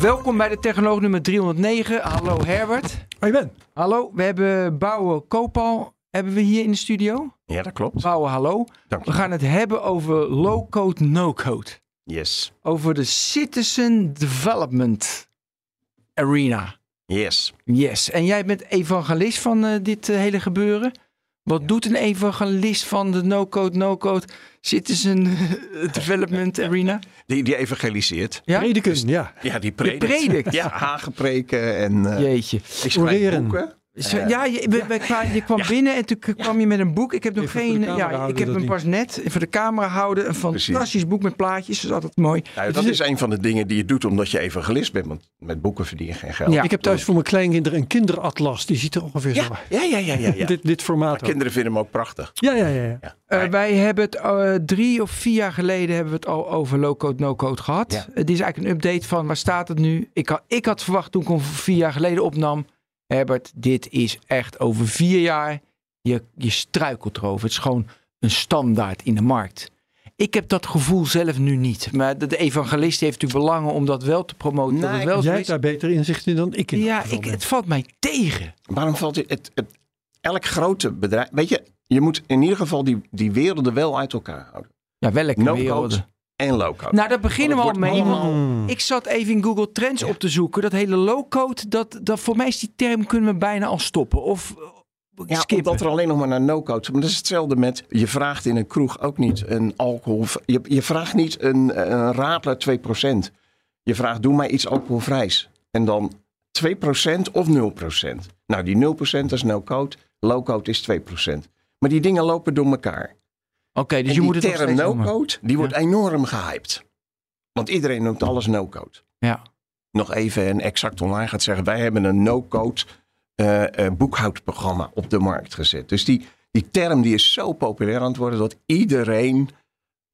Welkom bij de Technoloog nummer 309. Hallo Herbert. Hoi Ben. Hallo, we hebben Bouwe Koopal hebben we hier in de studio. Ja, dat klopt. Bouwe, hallo. Dank je. We gaan het hebben over low-code, no-code. Yes. Over de Citizen Development Arena. Yes. Yes. En jij bent evangelist van eh, dit eh, hele gebeuren. Wat doet een evangelist van de no-code, no-code Citizen Development Arena? Die, die evangeliseert. Ja? Predikun, ja. Ja, die predikt. predikt. Ja, hagepreken en uh, Jeetje. ik schrijf Oreren. boeken. Zo, ja, je, we- we kwamen- je kwam binnen en toen kwam je met een boek. Ik heb nog Even geen. Ja, ik heb hem pas net voor de camera houden. Een fantastisch boek met plaatjes. Dat is altijd mooi. Nou, dat is een van de dingen die je doet omdat je evangelist bent. Want met boeken verdien je geen geld. Ja. Ik heb thuis voor mijn kleinkinderen een kinderatlas. Die ziet er ongeveer zo ja, uit. ja, ja. ja, ja, ja. Dit, dit formaat ook. Kinderen vinden hem ook prachtig. Ja, ja, ja. ja. Ja. Eh, wij hebben het eh, drie of vier jaar geleden hebben we het al over low-code, no-code gehad. Ja. Het is eigenlijk een update van waar staat het nu? Ik had, ik had verwacht toen ik hem vier jaar geleden opnam. Herbert, dit is echt over vier jaar. Je, je struikelt erover. Het is gewoon een standaard in de markt. Ik heb dat gevoel zelf nu niet. Maar de, de evangelist heeft natuurlijk belangen om dat wel te promoten. dat het wel zo Jij hebt daar beter inzicht in dan ik in Ja, ik, het valt mij tegen. Waarom valt het, het, het- elk grote bedrijf... Weet je, je moet in ieder geval die, die werelden wel uit elkaar houden. Ja, welke werelden? En low-code. Nou, daar beginnen we al mee. Ik zat even in Google Trends op te zoeken. Dat hele low-code, dat, dat, voor mij is die term kunnen we bijna al stoppen. Of uh, Ja, skippen. omdat er alleen nog maar naar no-code. Maar dat is hetzelfde met, je vraagt in een kroeg ook niet een alcohol... Je, je vraagt niet een, een Radler 2%. Je vraagt, doe mij iets alcoholvrijs. En dan 2% of 0%. Nou, die 0% is no-code. Low-code is 2%. Maar die dingen lopen door elkaar. Oké, dus en je moet die het term no-code, die wordt enorm gehyped. Want iedereen noemt alles no-code. Ja. Nog even en exact online gaat zeggen, wij hebben een no-code eh, eh, boekhoudprogramma op de markt gezet. Dus die, die term die is zo populair aan het worden dat iedereen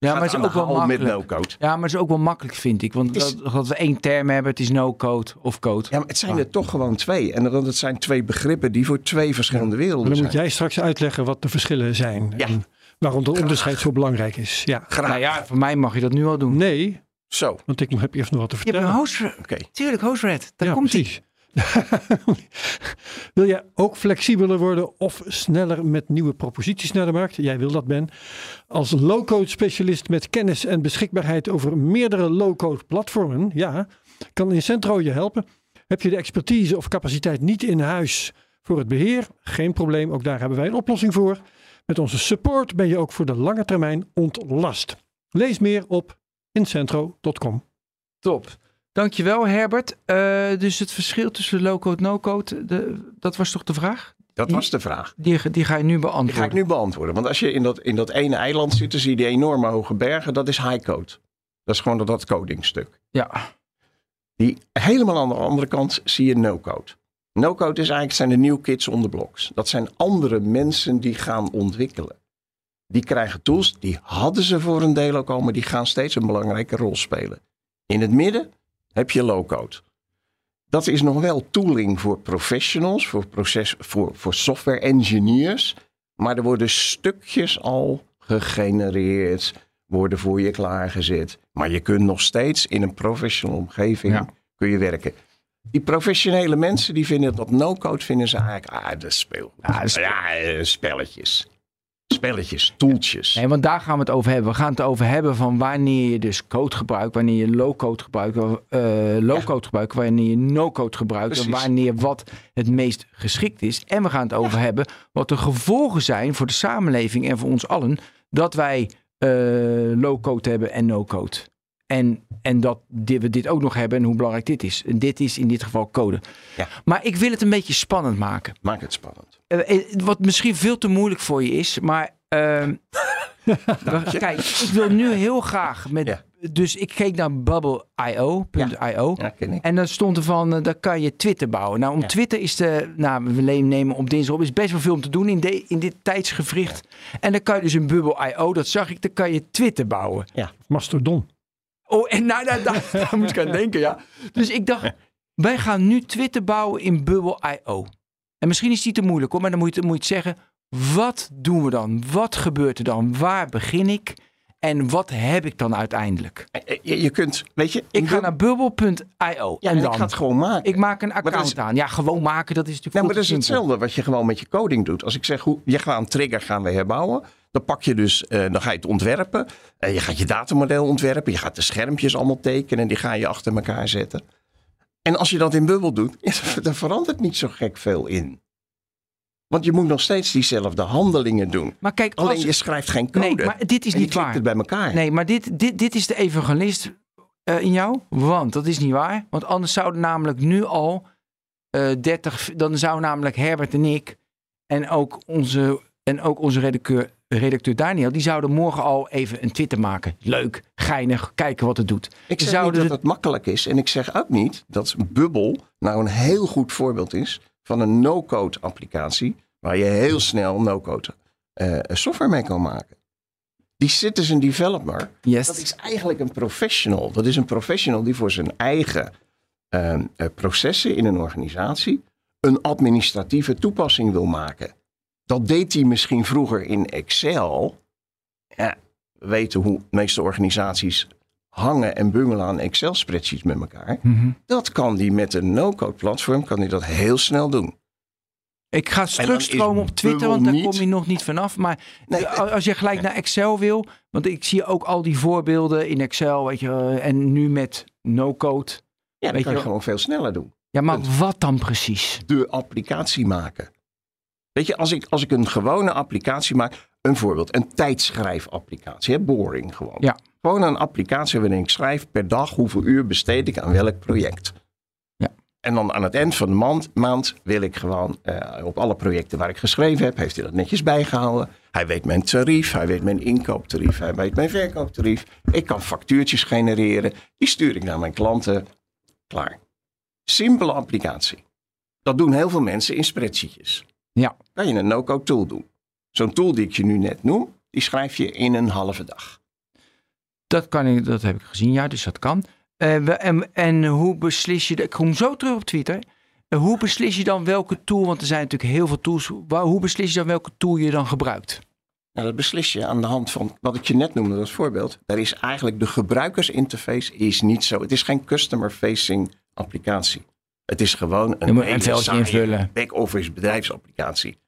ja, maar het is ook wel haal met makkelijk. no-code. Ja, maar het is ook wel makkelijk, vind ik. Want Is- dat, dat we één term hebben, het is no-code of code. Ja, maar het zijn er toch gewoon twee. En dat het zijn twee begrippen die voor twee verschillende werelden dan zijn. moet jij straks uitleggen wat de verschillen zijn. Ja. En waarom dat onderscheid zo belangrijk is. Ja. Graag. Nou ja, voor mij mag je dat nu al doen. Nee, Zo, want ik heb eerst nog wat te Je hebt vertellen. een host... oké. Tuurlijk, host red. Daar ja, komt hij. precies. wil jij ook flexibeler worden of sneller met nieuwe proposities naar de markt? Jij wil dat, Ben. Als low-code specialist met kennis en beschikbaarheid over meerdere low-code platformen, ja, kan Incentro je helpen. Heb je de expertise of capaciteit niet in huis voor het beheer? Geen probleem, ook daar hebben wij een oplossing voor. Met onze support ben je ook voor de lange termijn ontlast. Lees meer op incentro.com. Top. Dankjewel, Herbert. Eh, dus het verschil tussen low-code, no-code, de- dat was toch de vraag? Dat was de vraag. Die, die ga je nu Die beantwoorden. ga ik nu beantwoorden. Want als je in dat, in dat ene eiland zit, dan zie je die enorme hoge bergen. Dat is high code. Dat is gewoon dat, dat codingstuk. Ja. Die helemaal aan de andere kant zie je no-code. No-code is eigenlijk zijn de new kids on the blocks. Dat zijn andere mensen die gaan ontwikkelen. Die krijgen tools, die hadden ze voor een deel ook al, maar die gaan steeds een belangrijke rol spelen. In het midden heb je low-code. Dat is nog wel tooling voor professionals, voor, proces, voor, voor software engineers. Maar er worden stukjes al gegenereerd, worden voor je klaargezet. Maar je kunt nog steeds in een professional omgeving Ja. kun je werken. Die professionele mensen die vinden dat no-code vinden ze eigenlijk, ah, dat speel. Ja, dat is speel- ja, eh, spelletjes. Spelletjes, toeltjes. Nee, want daar gaan we het over hebben. We gaan het over hebben van wanneer je dus code gebruikt, wanneer je low-code gebruikt, eh low-code gebruikt, wanneer je no-code gebruikt en wanneer wat het meest geschikt is. En we gaan het over hebben wat de gevolgen zijn voor de samenleving en voor ons allen dat wij eh, low-code hebben en no-code. En, en dat dit, we dit ook nog hebben en hoe belangrijk dit is. En dit is in dit geval code. Ja. Maar ik wil het een beetje spannend maken. Maak het spannend. Eh, eh, wat misschien veel te moeilijk voor je is, maar Ehm, kijk, ik wil nu heel graag met. Ja. Dus ik keek naar bubble.io. Ja, ken ik. En dan stond er van, eh, daar kan je Twitter bouwen. Nou, om Ja. Twitter is de, nou, we nemen op dinsdag op, is best wel veel om te doen in, de, in dit tijdsgevricht. En dan kan je dus een bubble.io, dat zag ik, dan kan je Twitter bouwen. Mastodon. Oh, en nou, daar, daar, daar moet ik aan denken, ja. Dus ik dacht, wij gaan nu Twitter bouwen in bubble.io. En misschien is die te moeilijk hoor, maar dan moet je, moet je het zeggen, wat doen we dan? Wat gebeurt er dan? Waar begin ik? En wat heb ik dan uiteindelijk? Eh, Je, je kunt, weet je... Ik ga naar bubble.io Ja, en en dan... ik ga het gewoon maken. Ik maak een account is- aan. Ja, gewoon maken, dat is natuurlijk Nou, maar dat is hetzelfde wat je gewoon met je coding doet. Als ik zeg, hoe, je gaat een trigger gaan we herbouwen. Dan pak je dus, eh, dan ga je het ontwerpen. En je gaat je datamodel ontwerpen. Je gaat de schermpjes allemaal tekenen. Die ga je achter elkaar zetten. En als je dat in Bubble doet, ja, dan verandert niet zo gek veel in. Want je moet nog steeds diezelfde handelingen doen. Maar kijk, Alleen als... je schrijft geen code. Nee, maar dit is en niet waar. het bij elkaar. Nee, maar dit, dit, dit is de evangelist eh, in jou. Want dat is niet waar. Want anders zouden namelijk nu al eh 30... Dan zou namelijk Herbert en ik en ook onze, en ook onze redacteur, redacteur Daniel... die zouden morgen al even een Twitter maken. Leuk, geinig, kijken wat het doet. Ik Ze zeg zouden niet dat het- makkelijk is. En ik zeg ook niet dat Bubble nou een heel goed voorbeeld is van een no-code applicatie. Waar je heel snel no-code eh, software mee kan maken. Die citizen developer, Yes. dat is eigenlijk een professional. Dat is een professional die voor zijn eigen eh, eh, processen in een organisatie een administratieve toepassing wil maken. Dat deed hij misschien vroeger in Excel. Ja, we weten hoe de meeste organisaties hangen en bungelen aan Excel-spreadsheets met elkaar. Mhm. Dat kan die met een no-code platform kan die dat heel snel doen. Ik ga terugstromen op Twitter, want daar niet- kom je nog niet vanaf. Maar Nee, als je gelijk naar Excel wil, want ik zie ook al die voorbeelden in Excel, weet je, eh, en nu met no-code. Ja, dat Weet kan je je gewoon veel sneller doen. Ja, maar Punt. wat dan precies? De applicatie maken. Weet je, als ik, als ik een gewone applicatie maak, een voorbeeld, een tijdschrijfapplicatie, hè, boring gewoon. Ja. Gewoon een applicatie waarin ik schrijf per dag hoeveel uur besteed ik aan welk project. Ja. En dan aan het eind van de maand, maand wil ik gewoon eh, op alle projecten waar ik geschreven heb, heeft hij dat netjes bijgehouden. Hij weet mijn tarief, hij weet mijn inkooptarief, hij weet mijn verkooptarief. Ik kan factuurtjes genereren, die stuur ik naar mijn klanten. Klaar. Simpele applicatie. Dat doen heel veel mensen in spreadsheetjes. Ja. Kan je een no-code tool doen. Zo'n tool die ik je nu net noem, die schrijf je in een halve dag. Dat, kan ik, dat heb ik gezien, ja, dus dat kan. Eh, we- en, en hoe beslis je, de- ik kom zo terug op Twitter. Eh, hoe beslis je dan welke tool, want er zijn natuurlijk heel veel tools. Waar- Hoe beslis je dan welke tool je dan gebruikt? Nou, dat beslis je aan de hand van wat ik je net noemde als voorbeeld. Daar is eigenlijk de gebruikersinterface is niet zo. Het is geen customer-facing applicatie. Het is gewoon een, Je een invullen. back-office bedrijfsapplicatie.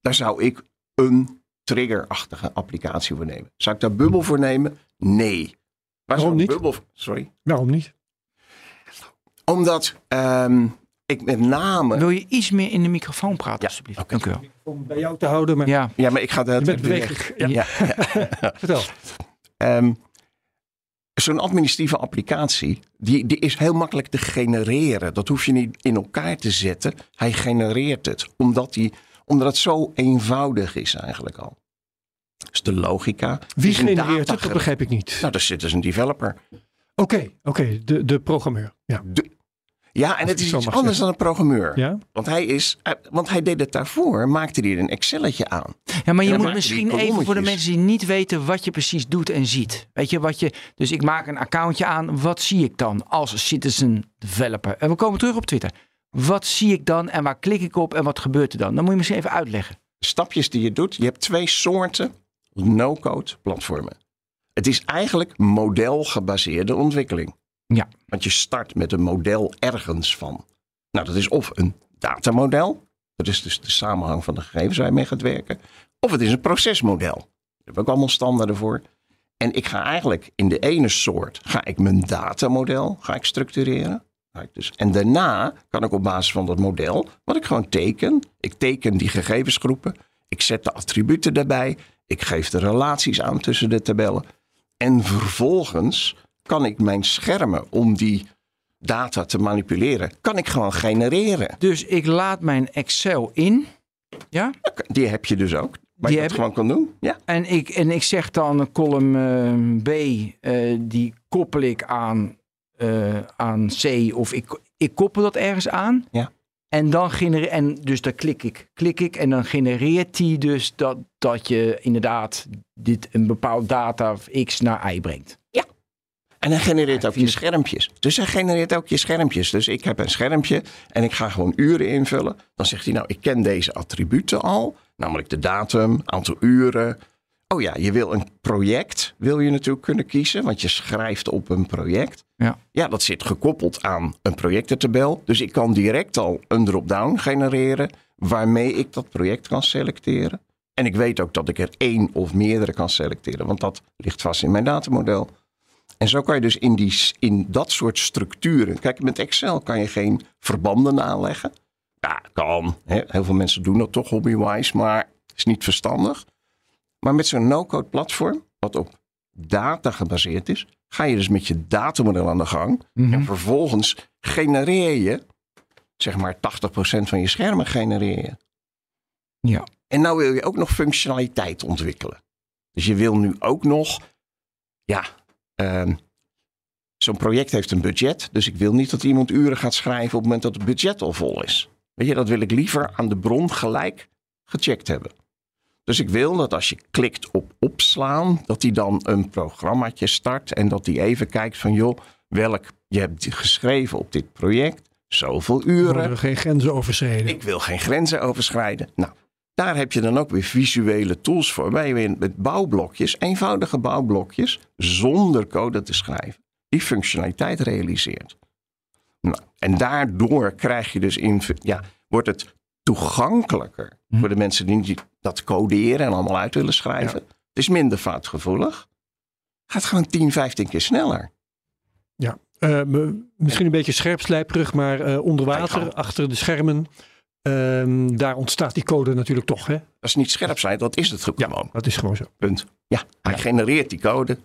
Daar zou ik een triggerachtige applicatie voor nemen. Zou ik daar Bubble voor nemen? Nee. Waar Waarom niet? Sorry. Waarom niet? Omdat ehm, ik met name... Wil je iets meer in de microfoon praten, Ja, alsjeblieft? oké. Dank u wel. Om bij jou te houden, maar Ja, Ja, maar ik ga je dat bent bewegelijk. Ja, Ja, Vertel. Ehm, Zo'n administratieve applicatie, die, die is heel makkelijk te genereren. Dat hoef je niet in elkaar te zetten. Hij genereert het, omdat, die, omdat het zo eenvoudig is eigenlijk al. Dus de logica. Wie genereert het? Dat begrijp ik niet. Nou, daar zit dus een developer. Oké, oké, de, de programmeur. Ja. Ja, en het is iets anders zeggen. dan een programmeur. ja? Want, hij is, eh, want hij deed het daarvoor, maakte hij er een Excelletje aan. Ja, maar je moet misschien even voor de mensen die niet weten wat je precies doet en ziet. Weet je wat je. Dus ik maak een accountje aan. Wat zie ik dan als citizen developer? En we komen terug op Twitter. Wat zie ik dan en waar klik ik op en wat gebeurt er dan? Dan moet je misschien even uitleggen. stapjes die je doet. Je hebt twee soorten no-code platformen. Het is eigenlijk modelgebaseerde ontwikkeling. Ja. Want je start met een model ergens van. Nou, dat is of een datamodel. Dat is dus de samenhang van de gegevens waar je mee gaat werken. Of het is een procesmodel. Daar heb ook allemaal standaarden voor. En ik ga eigenlijk in de ene soort ga ik mijn datamodel ga ik structureren. Dus. En daarna kan ik op basis van dat model, wat ik gewoon teken. Ik teken die gegevensgroepen. Ik zet de attributen daarbij. Ik geef de relaties aan tussen de tabellen. En vervolgens kan ik mijn schermen om die data te manipuleren, kan ik gewoon genereren. Dus ik laat mijn Excel in. Ja? Die heb je dus ook. Waar Die je dat heb- gewoon kan doen. Ja. En ik, en ik zeg dan column eh, B, eh, die koppel ik aan, eh, aan C of ik, ik koppel dat ergens aan. Ja. En dan genereer, en dus daar klik ik, klik ik en dan genereert die dus dat, dat je inderdaad dit een bepaald data X naar Y brengt. En hij genereert ook je schermpjes. Dus hij genereert ook je schermpjes. Dus ik heb een schermpje en ik ga gewoon uren invullen. Dan zegt hij, nou, ik ken deze attributen al. Namelijk de datum, aantal uren. Oh ja, je wil een project, wil je natuurlijk kunnen kiezen. Want je schrijft op een project. Ja. Ja, dat zit gekoppeld aan een projectentabel. Dus ik kan direct al een drop-down genereren. Waarmee ik dat project kan selecteren. En ik weet ook dat ik er één of meerdere kan selecteren. Want dat ligt vast in mijn datamodel. En zo kan je dus in, die, in dat soort structuren. Kijk, met Excel kan je geen verbanden aanleggen. Ja, kan. Heel veel mensen doen dat toch hobby-wise, maar is niet verstandig. Maar met zo'n no-code platform, wat op data gebaseerd is, ga je dus met je datamodel aan de gang. En vervolgens genereer je, zeg maar 80% van je schermen genereer je. Ja. En nou wil je ook nog functionaliteit ontwikkelen. Dus je wil nu ook nog, ja, zo'n project heeft een budget. Dus ik wil niet dat iemand uren gaat schrijven op het moment dat het budget al vol is. Weet je, dat wil ik liever aan de bron gelijk gecheckt hebben. Dus ik wil dat als je klikt op opslaan, dat die dan een programmaatje start en dat die even kijkt van joh, welk je hebt geschreven op dit project, zoveel uren. worden geen grenzen overschreden. Ik wil geen grenzen overschrijden. Nou, daar heb je dan ook weer visuele tools voor. Waar je weer met bouwblokjes, eenvoudige bouwblokjes, zonder code te schrijven, die functionaliteit realiseert. Nou, en daardoor krijg je dus in, ja, wordt het toegankelijker Hm. voor de mensen die niet dat coderen en allemaal uit willen schrijven. Het is minder foutgevoelig. Gaat gewoon 10, 15 keer sneller. Eh, me- misschien een beetje scherpslijperig, maar eh, onder water, achter de schermen, ehm, daar ontstaat die code natuurlijk toch. Hè? Dat is niet scherp zijn, dat is het gewoon. Dat is gewoon zo. Punt. Ja, hij genereert die code,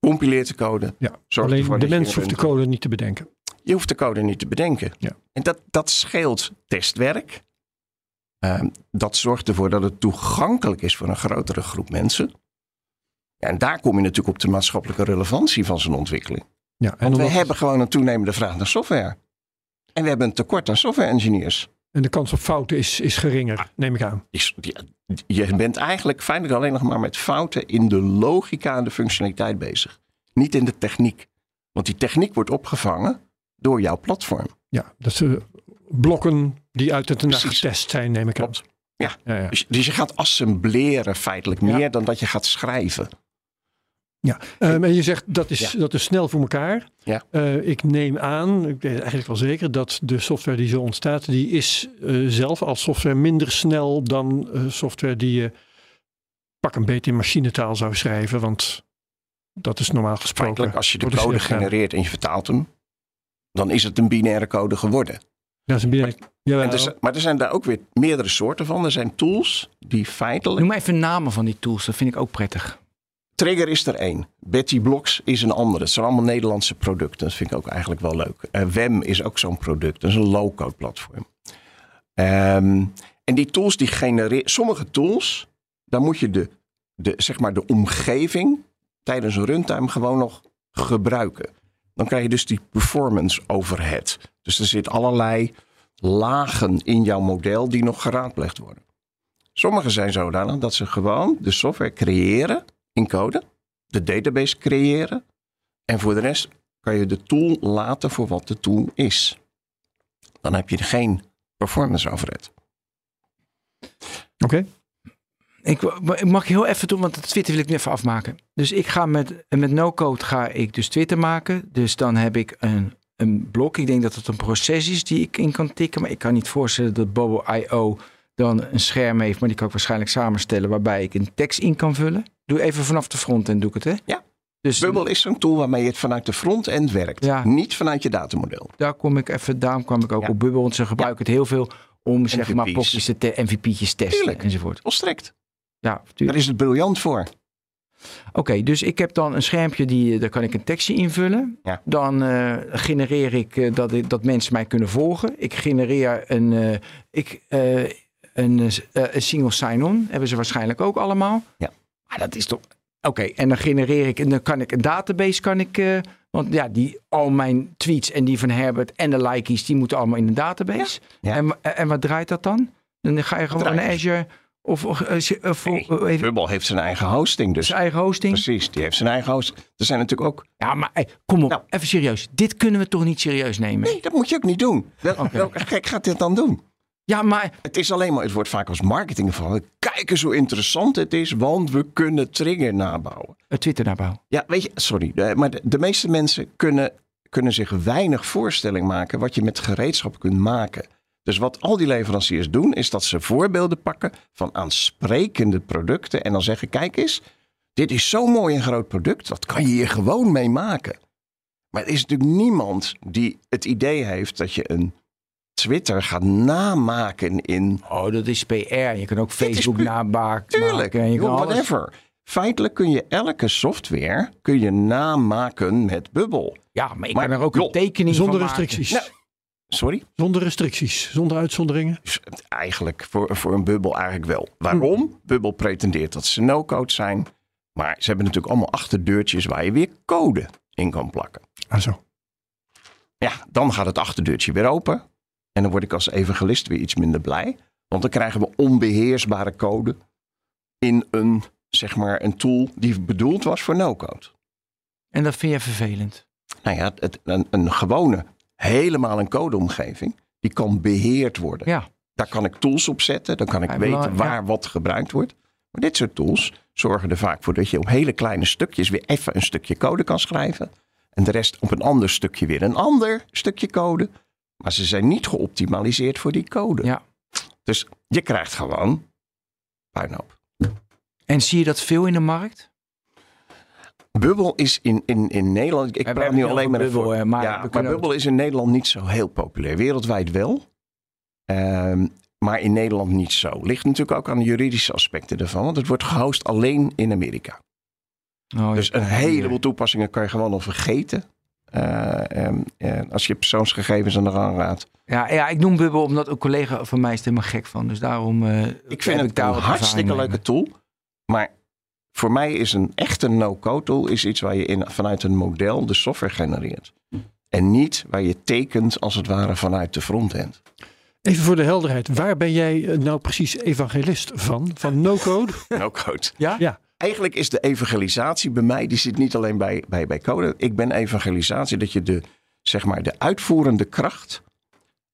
compileert de code. Ja. Zorgt Alleen ervoor de mens hoeft de code niet te bedenken. Je hoeft de code niet te bedenken. Ja. En dat, dat scheelt testwerk. Ehm, dat zorgt ervoor dat het toegankelijk is voor een grotere groep mensen. Ja, en daar kom je natuurlijk op de maatschappelijke relevantie van zo'n ontwikkeling. Ja, en, Want we hebben gewoon een toenemende vraag naar software. En we hebben een tekort aan software engineers. En de kans op fouten is, is geringer, neem ik aan. Is- Je bent eigenlijk feitelijk alleen nog maar met fouten in de logica en de functionaliteit bezig. Niet in de techniek. Want die techniek wordt opgevangen door jouw platform. Ja, dat zijn blokken die uit het nacht getest zijn, neem ik aan. Ja. Ja, ja. Dus, dus je gaat assembleren feitelijk meer dan dat je gaat schrijven. Ja, en je zegt dat is, Ja. dat is snel voor elkaar. Ja. Eh, ik neem aan, ik weet eigenlijk wel zeker, dat de software die zo ontstaat, die is eh, zelf als software minder snel dan eh, software die je pak een beetje in machinetaal zou schrijven. Want dat is normaal gesproken. Feitelijk, als je de code genereert en je vertaalt hem, dan is het een binaire code geworden. Ja, is een Jawel. En dus, maar er zijn daar ook weer meerdere soorten van. Er zijn tools die feitelijk. Noem maar even namen van die tools, dat vind ik ook prettig. Trigger is er één. Betty Blocks is een andere. Het zijn allemaal Nederlandse producten. Dat vind ik ook eigenlijk wel leuk. Eh, WEM is ook zo'n product. Dat is een low-code platform. Ehm, en die tools die genereren. Sommige tools, daar moet je de, de, zeg maar de omgeving tijdens een runtime gewoon nog gebruiken. Dan krijg je dus die performance overhead. Dus er zitten allerlei lagen in jouw model die nog geraadpleegd worden. Sommige zijn zodanig dat ze gewoon de software creëren in code, de database creëren en voor de rest kan je de tool laten voor wat de tool is. Dan heb je geen performance overhead. Oké. Ik, ik mag heel even doen, want het Twitter wil ik nu even afmaken. Dus ik ga met, met no-code ga ik dus Twitter maken. Dus dan heb ik een, een blok. Ik denk dat het een proces is die ik in kan tikken. Maar ik kan niet voorstellen dat Bobo.io dan een scherm heeft. Maar die kan ik waarschijnlijk samenstellen waarbij ik een tekst in kan vullen. Doe even vanaf de front en doe ik het, hè? Ja. Dus Bubble is zo'n tool waarmee je het vanuit de front-end werkt. Ja. Niet vanuit je datamodel. daar kom ik even, daarom kwam ik ook Ja. op Bubble. Want ze gebruiken het heel veel om zeg maar blokjes te MVP'tjes testen Tuurlijk. enzovoort. Volstrekt. Ja, Daar tuurlijk. is het briljant voor. Oké, dus ik heb dan een schermpje, die, daar kan ik een tekstje invullen. Ja. Dan eh, genereer ik, eh, dat, dat mensen mij kunnen volgen. Ik genereer een, eh, ik, eh, een, eh, een single sign-on. Hebben ze waarschijnlijk ook allemaal. Ja. Maar dat is toch... Oké, en dan genereer ik... En dan kan ik een database... Kan ik, eh, want ja, die, al mijn tweets en die van Herbert en de likeys... die moeten allemaal in een database. Ja. Ja. En, en wat draait dat dan? Dan ga je gewoon naar Azure... Of, of, eh, je- of- Nee, of- even Bubble heeft zijn eigen hosting, dus zijn eigen hosting. precies, die heeft zijn eigen hosting. Er zijn natuurlijk ook Ja, maar hey, kom op, Nou. even serieus. Dit kunnen we toch niet serieus nemen? Nee, dat moet je ook niet doen. Oké. Welke gek gaat dit dan doen? Ja, maar Het is alleen maar, het wordt vaak als marketing van. Kijk eens hoe interessant het is, want we kunnen trigger nabouwen. het Twitter nabouw. Ja, weet je, sorry, maar de, de meeste mensen kunnen, kunnen zich weinig voorstelling maken wat je met gereedschap kunt maken. Dus wat al die leveranciers doen, is dat ze voorbeelden pakken van aansprekende producten en dan zeggen: kijk eens, dit is zo'n mooi en groot product, dat kan je hier gewoon mee maken. Maar er is natuurlijk niemand die het idee heeft dat je een Twitter gaat namaken in Oh, dat is PR. Je kan ook Facebook nabaken. Tuurlijk, En je kan alles- whatever. Feitelijk kun je elke software kun je namaken met Bubble. Ja, maar ik Maar, kan er ook joh, een tekening Zonder van maken. restricties. Nou, Sorry? Zonder restricties. Zonder uitzonderingen. Dus eigenlijk voor, voor een Bubble eigenlijk wel. Waarom? Bubble pretendeert dat ze no-code zijn. Maar ze hebben natuurlijk allemaal achterdeurtjes waar je weer code in kan plakken. Ah zo. Ja, dan gaat het achterdeurtje weer open. En dan word ik als evangelist weer iets minder blij. Want dan krijgen we onbeheersbare code in een, zeg maar, een tool die bedoeld was voor no-code. En dat vind je vervelend. Nou ja, het, een, een gewone, helemaal een codeomgeving, die kan beheerd worden. Ja. Daar kan ik tools op zetten, dan kan ik Ja, weten waar wat gebruikt wordt. Maar dit soort tools zorgen er vaak voor dat je op hele kleine stukjes weer even een stukje code kan schrijven. En de rest op een ander stukje weer een ander stukje code. Maar ze zijn niet geoptimaliseerd voor die code. Ja. Dus je krijgt gewoon puinhoop. En zie je dat veel in de markt? Bubbel is in, in, in Nederland. Ik praat nu alleen maar hè, maar ja, we maar kunnen ook- Bubbel is in Nederland niet zo heel populair. Wereldwijd wel. Ehm, maar in Nederland niet zo. Ligt natuurlijk ook aan de juridische aspecten ervan. Want het wordt gehost alleen in Amerika. Oh, Dus een heleboel toepassingen kan je gewoon al vergeten. Eh, ehm, eh, als je persoonsgegevens aan de gang raadt. Ja, ja, ik noem Bubble omdat een collega van mij is er helemaal gek van. Dus daarom eh, Ik vind het daar een hartstikke leuke tool. Maar voor mij is een echte no-code tool is iets waar je in, vanuit een model de software genereert. En niet waar je tekent als het ware vanuit de frontend. Even voor de helderheid. Waar ben jij nou precies evangelist van? Van no-code? No-code. Ja? Ja. Eigenlijk is de evangelisatie bij mij, die zit niet alleen bij, bij, bij code. Ik ben evangelisatie dat je de, zeg maar, de uitvoerende kracht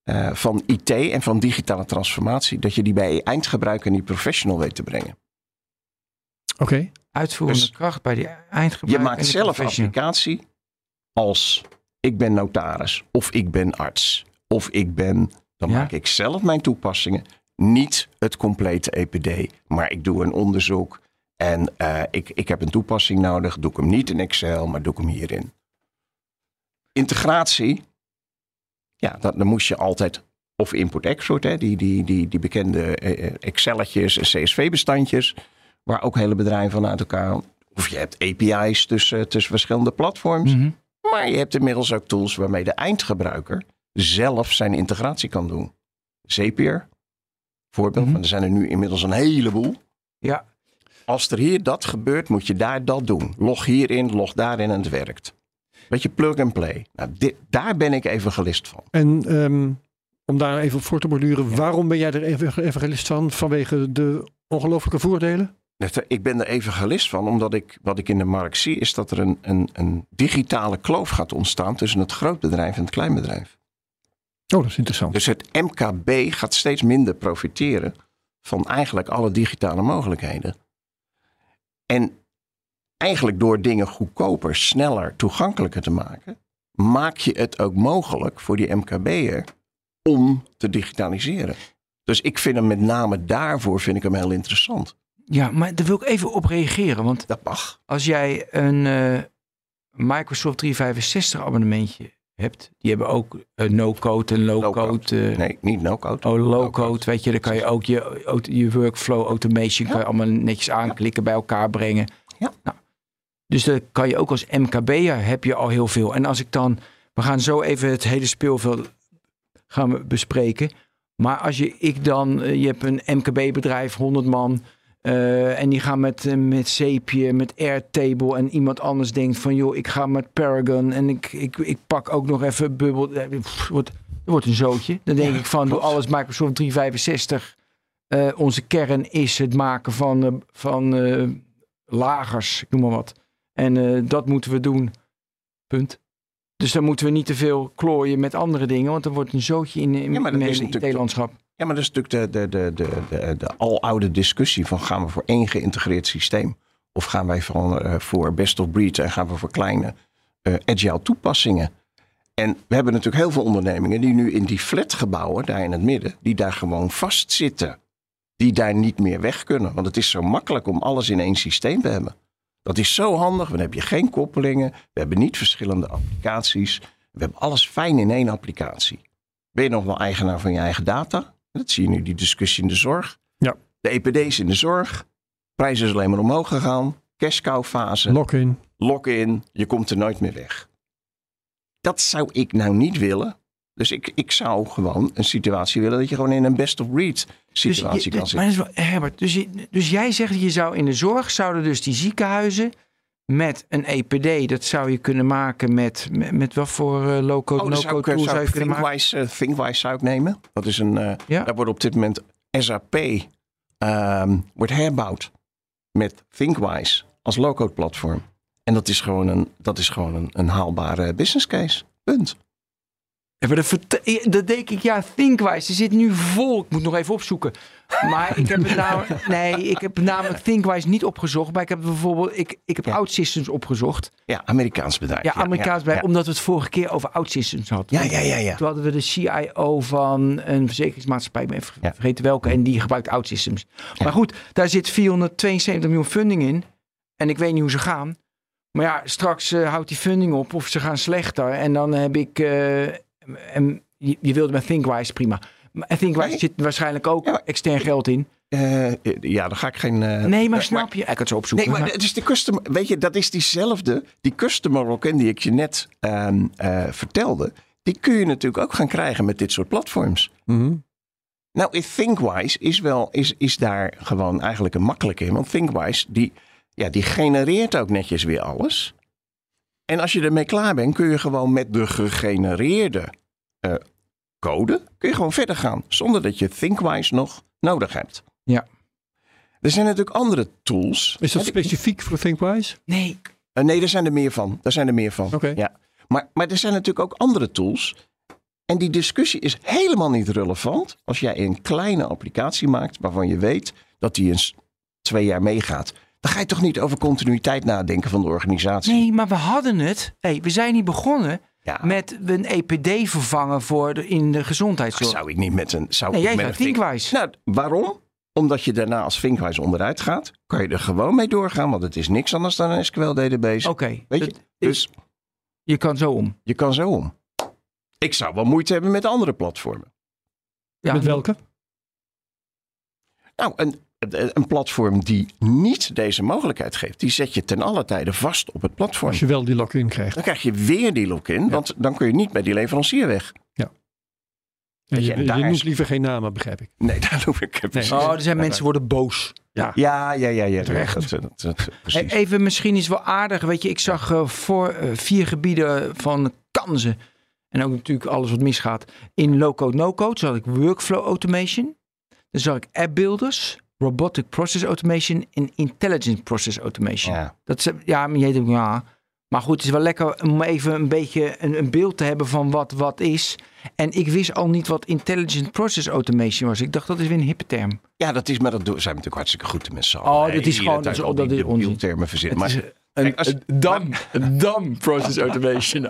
eh, van IT en van digitale transformatie, dat je die bij eindgebruiker en die professional weet te brengen. Oké. Uitvoerende Dus kracht bij die eindgebruiker. Je maakt zelf applicatie als ik ben notaris of ik ben arts of ik ben, dan Ja. maak ik zelf mijn toepassingen. Niet het complete EPD, maar ik doe een onderzoek en eh, ik, ik heb een toepassing nodig. Doe ik hem niet in Excel, maar doe ik hem hierin. Integratie, ja, dat, dan moest je altijd of import-export, die, die, die, die bekende eh, eh, Excelletjes en CSV-bestandjes, waar ook hele bedrijven van uit elkaar. Of je hebt API's tussen, tussen verschillende platforms. Mhm. Maar je hebt inmiddels ook tools waarmee de eindgebruiker zelf zijn integratie kan doen. Zapier, voorbeeld, van er zijn er nu inmiddels een heleboel. Ja, Als er hier dat gebeurt, moet je daar dat doen. Log hierin, log daarin en het werkt. Beetje plug and play. Nou, dit, daar ben ik evangelist van. En ehm, om daar even op voor te borduren. Waarom ben jij er evangelist van? Vanwege de ongelooflijke voordelen? Dat- Ik ben er evangelist van, omdat ik wat ik in de markt zie, is dat er een, een, een digitale kloof gaat ontstaan tussen het grootbedrijf en het kleinbedrijf. Oh, dat is interessant. Dus het MKB gaat steeds minder profiteren van eigenlijk alle digitale mogelijkheden. En eigenlijk door dingen goedkoper, sneller, toegankelijker te maken, maak je het ook mogelijk voor die MKB'er om te digitaliseren. Dus ik vind hem met name daarvoor vind ik hem heel interessant. ja, maar daar wil ik even op reageren. Want Dat mag. als jij een eh, Microsoft 365 abonnementje hebt. Die hebben ook eh, no-code en low-code. Eh, Nee, niet no-code. Oh, Low-code. weet je, dan kan je ook je, je workflow automation kan je allemaal netjes aanklikken, bij elkaar brengen. Ja. Nou, dus dan kan je ook als MKB'er heb je al heel veel. En als ik dan, we gaan zo even het hele speelveld gaan we bespreken. Maar als je, ik dan, eh, je hebt een MKB-bedrijf, 100 man. Eh, en die gaan met, eh, met zeepje, met Airtable. En iemand anders denkt van, joh, ik ga met Paragon. En ik, ik, ik pak ook nog even bubbel. eh, pff, wordt, er wordt een zootje. Dan denk ik van, doe klopt. alles Microsoft 365. Eh, onze kern is het maken van, eh, van eh, lagers, ik noem maar wat. En eh, dat moeten we doen. Punt. Dus dan moeten we niet te veel klooien met andere dingen, want er wordt een zootje in, in, Ja, maar dat in is het natuurlijk IT-landschap. Ja, maar dat is natuurlijk de, de, de, de, de, de aloude discussie van gaan we voor één geïntegreerd systeem? Of gaan wij van, eh, voor best of breed en gaan we voor kleine eh, agile toepassingen? En we hebben natuurlijk heel veel ondernemingen die nu in die flatgebouwen, daar in het midden, die daar gewoon vastzitten. Die daar niet meer weg kunnen. Want het is zo makkelijk om alles in één systeem te hebben. Dat is zo handig. Dan heb je geen koppelingen. We hebben niet verschillende applicaties. We hebben alles fijn in één applicatie. Ben je nog wel eigenaar van je eigen data? Dat zie je nu, die discussie in de zorg. Ja. De EPD's in de zorg. Prijzen is alleen maar omhoog gegaan. Cash cow fase. Lock-in. Lock-in. Je komt er nooit meer weg. Dat zou ik nou niet willen. Dus ik, ik zou gewoon een situatie willen dat je gewoon in een best of breed situatie dus, je- kan maar zitten. dat is wel, Herbert, dus, je, dus jij zegt je zou in de zorg zouden dus die ziekenhuizen met een EPD, dat zou je kunnen maken met, met, met wat voor eh, low-code, Oh, zou no-code ik, tool zou zou ik je kunnen maken? ThinkWise, eh, ThinkWise zou ik nemen. Dat is een, eh, Ja. Daar wordt op dit moment SAP ehm, wordt herbouwd met ThinkWise als low-code platform. En dat is gewoon een, dat is gewoon een, een haalbare business case. Punt. Ja, maar dat, dat denk ik, ja, ThinkWise, die zit nu vol. Ik moet nog even opzoeken. Maar ik heb het namelijk, nee, ik heb namelijk ThinkWise niet opgezocht. Maar ik heb bijvoorbeeld, ik, ik heb Ja. OutSystems opgezocht. Ja, Amerikaans bedrijf. Ja, Amerikaans ja, omdat we het vorige keer over OutSystems hadden. ja, ja, ja, ja. Toen hadden we de CIO van een verzekeringsmaatschappij, ik ben vergeten welke, en die gebruikt OutSystems. Maar goed, daar zit 472 miljoen funding in. En ik weet niet hoe ze gaan. Maar ja, straks eh, houdt die funding op of ze gaan slechter. En dan heb ik, eh, en je, je wilde met ThinkWise, prima. Maar en ThinkWise Nee. zit waarschijnlijk ook Ja, maar- extern geld in. Eh, ja, daar ga ik geen... eh, Nee, maar snap je? Ik kan het zo opzoeken. Nee, maar maar- het is de customer. Weet je, dat is diezelfde. Die customer die ik je net ehm, eh, vertelde. Die kun je natuurlijk ook gaan krijgen met dit soort platforms. Mhm. Nou, in ThinkWise is, wel, is, is daar gewoon eigenlijk een makkelijke in. Want ThinkWise, die, ja, die genereert ook netjes weer alles. En als je ermee klaar bent, kun je gewoon met de gegenereerde eh, code... kun je gewoon verder gaan. Zonder dat je ThinkWise nog nodig hebt. Ja. Er zijn natuurlijk andere tools. Is dat specifiek voor ThinkWise? nee, eh, nee, er zijn er meer van. Daar zijn er meer van. Oké. Ja. Maar, maar er zijn natuurlijk ook andere tools. En die discussie is helemaal niet relevant als jij een kleine applicatie maakt waarvan je weet dat die eens twee jaar meegaat. Dan ga je toch niet over continuïteit nadenken van de organisatie. nee, maar we hadden het. Hey, we zijn niet begonnen ja, met een EPD vervangen voor de, in de gezondheidszorg. zou ik niet met een. Zou Nee, ik jij met gaat ThinkWise. Nou, waarom? Omdat je daarna als ThinkWise onderuit gaat, kan je er gewoon mee doorgaan, want het is niks anders dan een SQL database. Oké, Weet je? Dus je kan zo om. je kan zo om. Ik zou wel moeite hebben met andere platformen. Ja, Met welke? Nou, een, een platform die niet deze mogelijkheid geeft, die zet je ten alle tijde vast op het platform. Als je wel die lock-in krijgt. Dan krijg je weer die lock-in, want dan kun je niet bij die leverancier weg. En Weet je, je, je noemt liever geen namen, begrijp ik. Nee, daar hoef ik precies. Oh, er zijn mensen worden boos. Ja. Ja, ja, ja, ja. Terecht. Dat, dat, even, misschien is wel aardig. Weet je, ik zag eh, voor eh, vier gebieden van kansen. En ook natuurlijk alles wat misgaat. In low-code, no-code zag ik workflow automation. Dan zag ik app builders, robotic process automation en intelligent process automation. Ja. Dat ze, ja, maar jij denkt, ja. Maar goed, het is wel lekker om even een beetje een, een beeld te hebben van wat wat is. En ik wist al niet wat intelligent process automation was. Ik dacht dat is weer een hippe term. ja, dat is, maar dat zijn we natuurlijk hartstikke goed met z'n Oh, dat is gewoon- dat is- al dat is onzin. termen verzinnen. Maar is een, als- een dam, een dam process automation.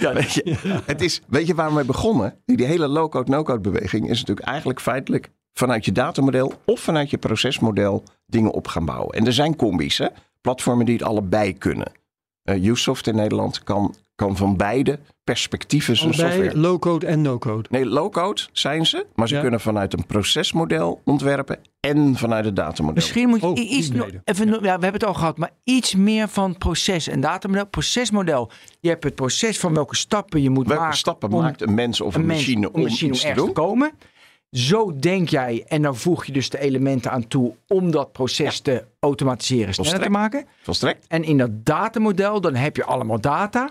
ja, weet je, het is, weet je waar we mee begonnen? Die, die hele low-code, no-code beweging is natuurlijk eigenlijk feitelijk vanuit je datamodel of vanuit je procesmodel dingen op gaan bouwen. En er zijn combi's, hè? platformen die het allebei kunnen. Eh Usoft in Nederland kan, kan van beide perspectieven zijn Allebei software. low-code en no-code. Nee, low-code zijn ze, maar ze Ja. kunnen vanuit een procesmodel ontwerpen en vanuit het datamodel. Misschien moet je Oh, iets nog, even, ja, we hebben het al gehad, maar iets meer van proces en datamodel. Procesmodel. Je hebt het proces van welke stappen je moet Welke maken. stappen om maakt een mens of een, een mens- machine om een machine om iets te doen? te komen. Zo denk jij en dan voeg je dus de elementen aan toe om dat proces te automatiseren, sneller te maken. Volstrekt. En in dat datamodel, dan heb je allemaal data.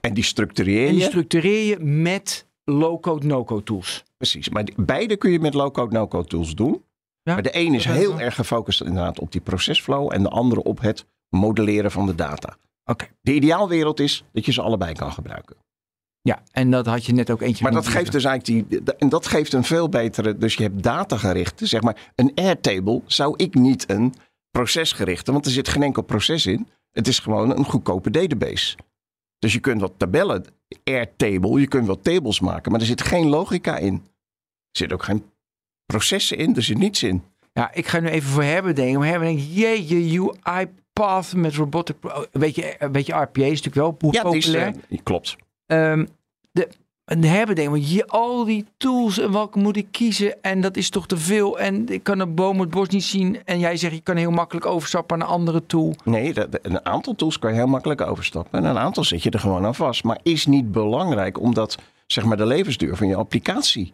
En die structureer En die je. structureer je met low-code, no-code tools. Precies. Maar beide kun je met low-code, no-code tools doen. Ja, maar de een is heel wel. erg gefocust inderdaad op die procesflow. En de andere op het modelleren van de data. Oké. De ideaalwereld is dat je ze allebei kan gebruiken. Ja, en dat had je net ook eentje Maar dat geeft dus eigenlijk die. En dat geeft een veel betere. Dus je hebt datagerichte. Zeg maar, een Airtable zou ik niet een procesgerichte. Want er zit geen enkel proces in. Het is gewoon een goedkope database. Dus je kunt wat tabellen. Airtable. Je kunt wat tables maken. Maar er zit geen logica in. Er zit ook geen processen in. Er zit niets in. Ja, ik ga nu even voor Herbert denken. Maar Herbert denkt, jeetje, UiPath met robotic... Weet je, een beetje RPA is natuurlijk wel po- Ja, die is, populair. eh, klopt. Ehm, de, en Herbert denkt, want je, al die tools en welke moet ik kiezen? En dat is toch te veel. En ik kan een boom het bos niet zien. En jij zegt, je kan heel makkelijk overstappen naar een andere tool. Nee, dat- een aantal tools kan je heel makkelijk overstappen. En een aantal zit je er gewoon aan vast. Maar is niet belangrijk omdat zeg maar, de levensduur van je applicatie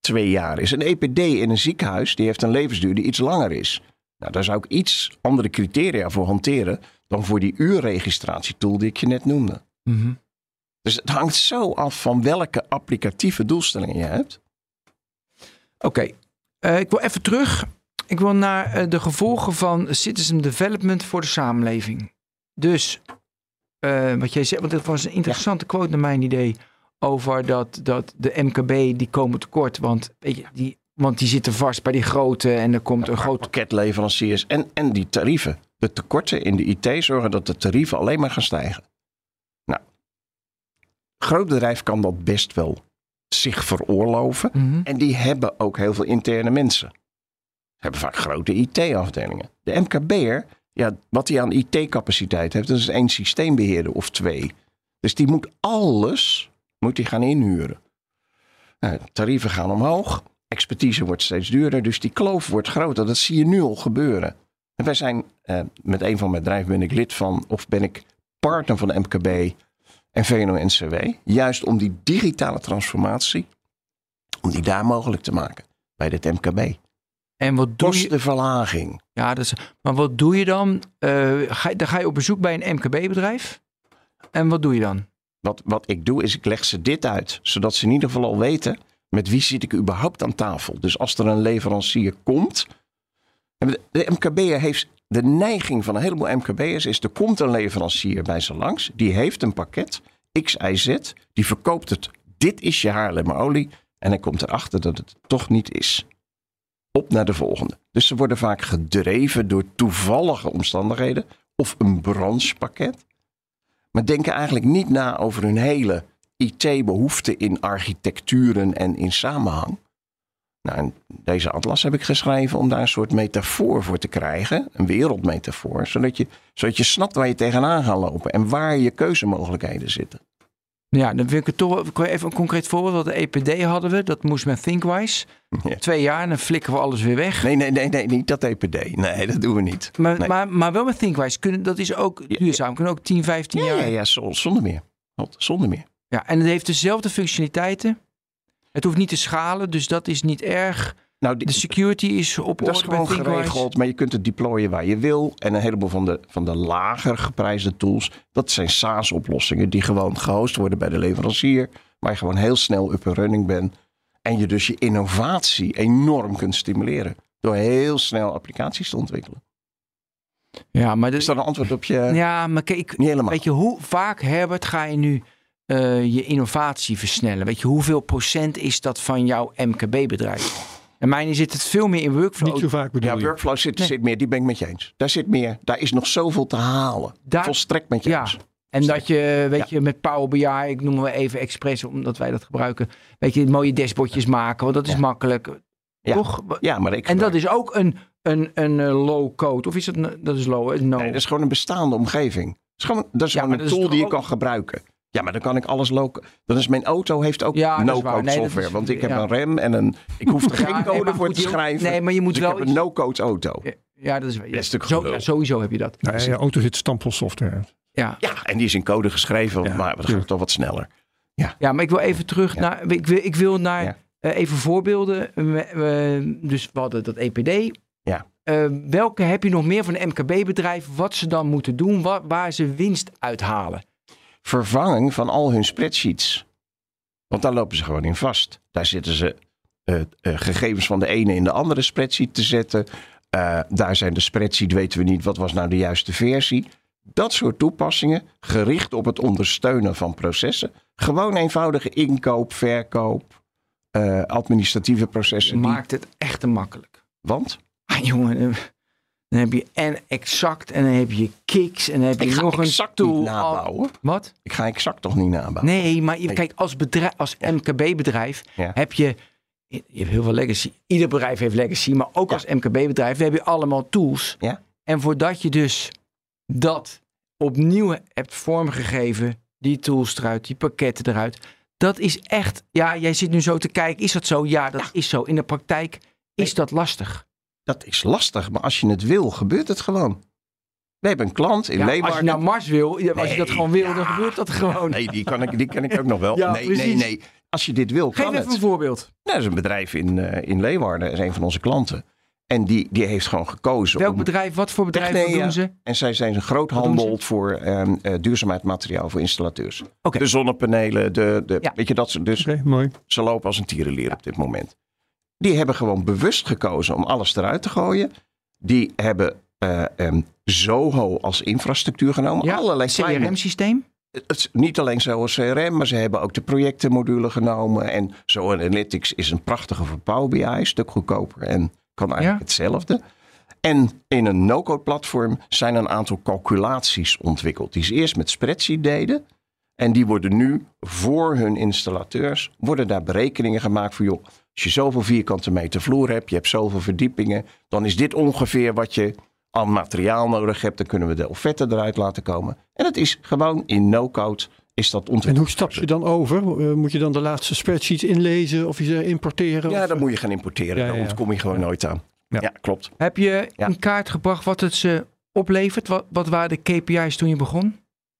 twee jaar is. Een EPD in een ziekenhuis die heeft een levensduur die iets langer is. Nou, daar zou ik iets andere criteria voor hanteren dan voor die uurregistratietool die ik je net noemde. Dus het hangt zo af van welke applicatieve doelstellingen je hebt. Oké, eh, ik wil even terug. Ik wil naar eh, de gevolgen van citizen development voor de samenleving. Dus, eh, wat jij zegt, want dat was een interessante quote naar mijn idee. Over dat, dat de MKB, die komen tekort. Want, weet je, die, want die zitten vast bij die grote en er komt een groot... Pakketleveranciers en, en die tarieven. De tekorten in de IT zorgen dat de tarieven alleen maar gaan stijgen. Groot bedrijf kan dat best wel zich veroorloven. Mhm. En die hebben ook heel veel interne mensen. Ze hebben vaak grote IT-afdelingen. De MKB'er, ja, wat hij aan IT-capaciteit heeft, dat is één systeembeheerder of twee. Dus die moet alles moet die gaan inhuren. Nou, tarieven gaan omhoog, expertise wordt steeds duurder, dus die kloof wordt groter. Dat zie je nu al gebeuren. En wij zijn, eh, met een van mijn bedrijven ben ik lid van, of ben ik partner van de MKB en VNO-NCW. Juist om die digitale transformatie, om die daar mogelijk te maken bij dit MKB. En wat doe je... Kostenverlaging. Ja, dat is, maar wat doe je dan? Eh, ga, dan ga je op bezoek bij een MKB-bedrijf. En wat doe je dan? Wat, wat ik doe is ik leg ze dit uit, zodat ze in ieder geval al weten met wie zit ik überhaupt aan tafel. Dus als er een leverancier komt. De, de MKB'er heeft de neiging van een heleboel MKB'ers is er komt een leverancier bij ze langs. Die heeft een pakket X, Y, Z. Die verkoopt het. Dit is je haarlemmerolie. En hij komt erachter dat het toch niet is. Op naar de volgende. Dus ze worden vaak gedreven door toevallige omstandigheden of een branchepakket. Maar denken eigenlijk niet na over hun hele IT-behoefte in architecturen en in samenhang. Nou, en deze atlas heb ik geschreven om daar een soort metafoor voor te krijgen. Een wereldmetafoor. Zodat je, zodat je snapt waar je tegenaan gaat lopen. En waar je keuzemogelijkheden zitten. Ja, dan vind ik het toch even een concreet voorbeeld. Want de EPD hadden we, dat moest met Thinkwise. Ja. Twee jaar en dan flikken we alles weer weg. Nee, nee, nee, nee, niet dat EPD. Nee, dat doen we niet. maar, nee. maar, maar wel met Thinkwise. Kunnen, dat is ook Ja, duurzaam. Kunnen ook 10, 15 Ja, jaar. ja, ja, zo- zonder meer. Zonder meer. Ja, en het heeft dezelfde functionaliteiten. Het hoeft niet te schalen, dus dat is niet erg. Nou, die- De security is op Dat is orde gewoon geregeld, maar je kunt het deployen waar je wil. En een heleboel van de, van de lager geprijsde tools, dat zijn SaaS-oplossingen die gewoon gehost worden bij de leverancier. Waar je gewoon heel snel up and running bent. En je dus je innovatie enorm kunt stimuleren. Door heel snel applicaties te ontwikkelen. Ja, maar, Is dat een antwoord op je? ja, maar kijk, Niet helemaal. weet je hoe vaak, Herbert, ga je nu eh, je innovatie versnellen? Weet je, hoeveel procent is dat van jouw MKB-bedrijf? En mijn zit het veel meer in workflow. Niet zo vaak bedoel Ja, je. workflow zit, Nee. zit meer, die ben ik met je eens. Daar zit meer, daar is nog zoveel te halen. Daar- Volstrekt met je Ja. eens. En dat je, weet je, met Power BI, ik noem maar even expres, omdat wij dat gebruiken. Weet je, mooie dashboardjes maken, want dat is Ja. makkelijk. Ja. Toch? Ja, maar ik En dat is ook een, een, een eh, low code. Of is dat, dat is low? eh, No. Nee, dat is gewoon een bestaande omgeving. Dat is gewoon, dat is Ja, gewoon een tool die je kan gebruiken. Ja, maar dan kan ik alles local. Dan is mijn auto heeft ook Ja, no-code Nee, software. is- want ik heb ja. een rem en een. Ik hoef er Ja, geen code voor te je- schrijven. Nee, maar je moet dus wel ik heb iets- een no-code auto. Ja, dat is, ja, Dat is natuurlijk zo, ja, sowieso heb je dat. Ja, je auto zit stampvol software. Ja. Ja, en die is in code geschreven, Ja, maar dat gaat toch wat sneller. ja, maar ik wil even terug Ja. naar. Ik wil, ik wil naar Ja. Eh, even voorbeelden. We- we- dus we hadden dat EPD. Ja. Eh, welke heb je nog meer van een MKB-bedrijf? Wat ze dan moeten doen, wa- waar ze winst uithalen? Vervanging van al hun spreadsheets. Want daar lopen ze gewoon in vast. Daar zitten ze eh, eh, gegevens van de ene in de andere spreadsheet te zetten. Eh, daar zijn de spreadsheet, weten we niet wat was nou de juiste versie. Dat soort toepassingen, gericht op het ondersteunen van processen. Gewoon eenvoudige inkoop, verkoop, administratieve processen. Maakt het echt te makkelijk. Want Ah, jongen, dan heb je en exact en dan heb je kicks en dan heb je ik ga nog een exact tool. niet nabouwen. Wat? Ik ga exact toch niet nabouwen. Nee, maar je, kijk, als, bedrijf, als MKB-bedrijf Ja. heb je, je hebt heel veel legacy. Ieder bedrijf heeft legacy, maar ook Ja. als MKB-bedrijf heb je allemaal tools. Ja. En voordat je dus dat opnieuw hebt vormgegeven, die tools eruit, die pakketten eruit, dat is echt, ja, jij zit nu zo te kijken, is dat zo? Ja, dat is zo. In de praktijk is dat lastig. Dat is lastig, maar als je het wil, gebeurt het gewoon. We hebben een klant in Ja, als je Leeuwarden. naar Mars wil, als je dat gewoon wil, ja. dan gebeurt dat gewoon. Nee, die kan ik, die ken ik ook nog wel. Ja, nee, nee, precies. nee. Als je dit wil, Geef kan even een het. voorbeeld. Nou, dat is een bedrijf in, eh, in Leeuwarden. Dat is een van onze klanten. En die, die heeft gewoon gekozen. Welk om, bedrijf, wat voor bedrijf, Technea. doen ze? En zij zijn een groot Wat doen handel voor ehm eh, duurzaamheidsmateriaal voor installateurs. Oké. De zonnepanelen, de, de, Ja. weet je dat. ze- Dus Oké, mooi. ze lopen als een tierenlier op dit moment. Die hebben gewoon bewust gekozen om alles eruit te gooien. Die hebben eh, ehm, Zoho als infrastructuur genomen. Ja, Allerlei CRM-systeem? het is niet alleen Zoho CRM, maar ze hebben ook de projectenmodule genomen. En Zoho Analytics is een prachtige voor Power BI, een stuk goedkoper en kan eigenlijk Ja. hetzelfde. En in een no-code platform zijn een aantal calculaties ontwikkeld. Die ze eerst met spreadsheet deden. En die worden nu voor hun installateurs, worden daar berekeningen gemaakt voor joh, als je zoveel vierkante meter vloer hebt, je hebt zoveel verdiepingen, dan is dit ongeveer wat je aan materiaal nodig hebt. Dan kunnen we de offerte eruit laten komen. En het is gewoon in no-code is dat ontwikkeld. En hoe stap je dan over? Eh, moet je dan de laatste spreadsheets inlezen of je ze importeren? Ja, Of, dan moet je gaan importeren. Ja, ja, Daar ontkom je gewoon nooit aan. Ja. Ja, klopt. Heb je Ja. in kaart gebracht wat het ze oplevert? Wat, wat waren de KPI's toen je begon?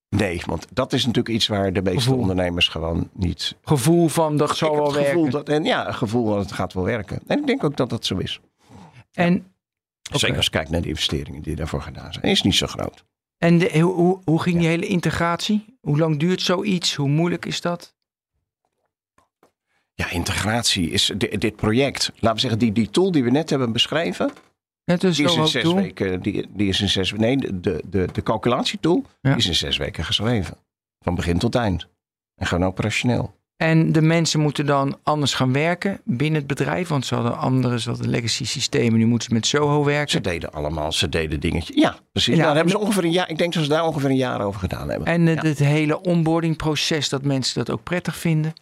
Nee, want dat is natuurlijk iets waar de meeste Gevoel. ondernemers gewoon niet... Gevoel van dat zal wel het gevoel werken. dat, en ja, een gevoel dat het gaat wel werken. En ik denk ook dat dat zo is. En, Zeker als je kijkt naar de investeringen die daarvoor gedaan zijn. Is niet zo groot. en de, hoe, hoe, ging die hele integratie? Hoe lang duurt zoiets? Hoe moeilijk is dat? Ja, integratie is di- dit project. Laten we zeggen, die, die tool die we net hebben beschreven. Net als Die is zo in zes tool. weken. Die, die is in zes Nee, de, de, de, de calculatietool Ja. is in zes weken geschreven. Van begin tot eind. En gewoon operationeel. En de mensen moeten dan anders gaan werken binnen het bedrijf. Want ze hadden andere, ze hadden legacy systemen. Nu moeten ze met Soho Ze werken. deden allemaal, ze deden dingetjes. Ja, precies. Ja, daar hebben ze ongeveer een jaar. Ik denk dat ze daar ongeveer een jaar over gedaan hebben. En eh, Ja. het hele onboardingproces, dat mensen dat ook prettig vinden.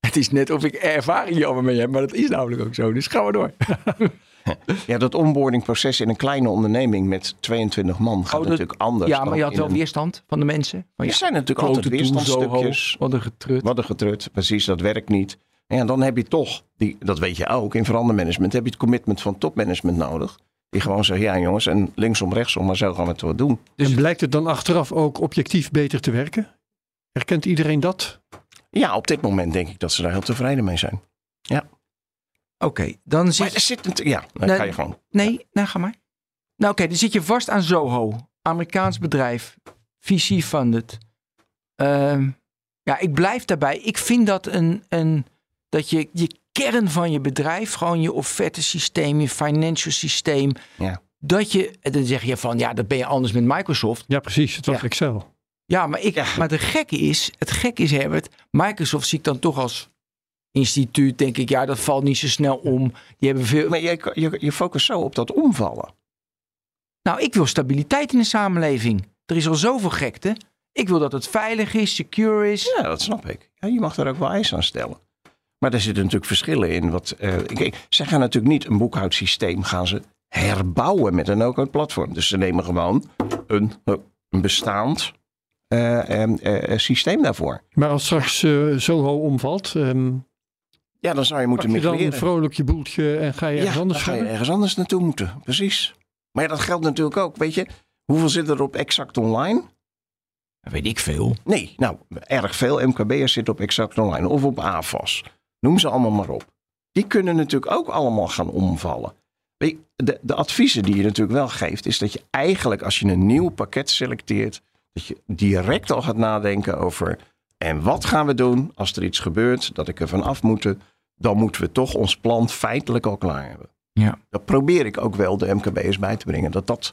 Het is net of ik ervaring jammer mee heb, maar dat is namelijk ook zo. Dus gaan we door. Ja, dat onboardingproces in een kleine onderneming met 22 man gaat Oh, dat- natuurlijk anders. Ja, maar je had wel een- weerstand van de mensen. Van, Er ja, zijn natuurlijk altijd weerstandstukjes. Wat een getrut. Wat een getrut, precies, dat werkt niet. En ja, dan heb je toch, die, dat weet je ook, in verandermanagement heb je het commitment van topmanagement nodig. Die gewoon zegt, ja jongens, en linksom, rechtsom, maar zo gaan we het wel doen. Dus- en blijkt het dan achteraf ook objectief beter te werken? Herkent iedereen dat? Ja, op dit moment denk ik dat ze daar heel tevreden mee zijn. Oké, dan Maar zit er zit een, ja, dan ga je gewoon. Nee, nou ga maar. Nou oké, dan zit je vast aan Zoho. Amerikaans bedrijf. VC-funded. Ehm, ja, ik blijf daarbij. Ik vind dat een, een dat je je kern van je bedrijf, gewoon je offerte systeem, je financial systeem, Ja. dat je, en dan zeg je van ja, dat ben je anders met Microsoft. Ja, precies. Het was Ja. Excel. Ja, maar, ik, Ja. maar de gekke is, het gekke is Herbert, Microsoft zie ik dan toch als instituut, denk ik, ja, dat valt niet zo snel om. Die hebben veel, Maar je, je, je focust zo op dat omvallen. Nou, ik wil stabiliteit in de samenleving. Er is al zoveel gekte. Ik wil dat het veilig is, secure is. Ja, dat snap ik. Ja, je mag daar ook wel eisen aan stellen. Maar daar zitten natuurlijk verschillen in. Wat, eh, kijk, zij gaan natuurlijk niet een boekhoudsysteem gaan ze herbouwen met een no-code platform. Dus ze nemen gewoon een, een bestaand eh, eh, eh, systeem daarvoor. Maar als straks eh, Zoho omvalt, ehm Ja, dan zou je pak moeten je dan migreren. vrolijk je boeltje en ga je ergens ja, anders dan ga je ergens anders naartoe moeten. Precies. Maar ja, dat geldt natuurlijk ook. Weet je, hoeveel zit er op Exact Online? Weet ik veel. Nee, nou, erg veel MKB'ers zitten op Exact Online of op AFAS. Noem ze allemaal maar op. die kunnen natuurlijk ook allemaal gaan omvallen. Weet je, De, de adviezen die je natuurlijk wel geeft, is dat je eigenlijk als je een nieuw pakket selecteert, dat je direct al gaat nadenken over en wat gaan we doen als er iets gebeurt dat ik er van af moet. Dan moeten we toch ons plan feitelijk al klaar hebben. Ja. Dat probeer ik ook wel de MKB'ers bij te brengen. Dat dat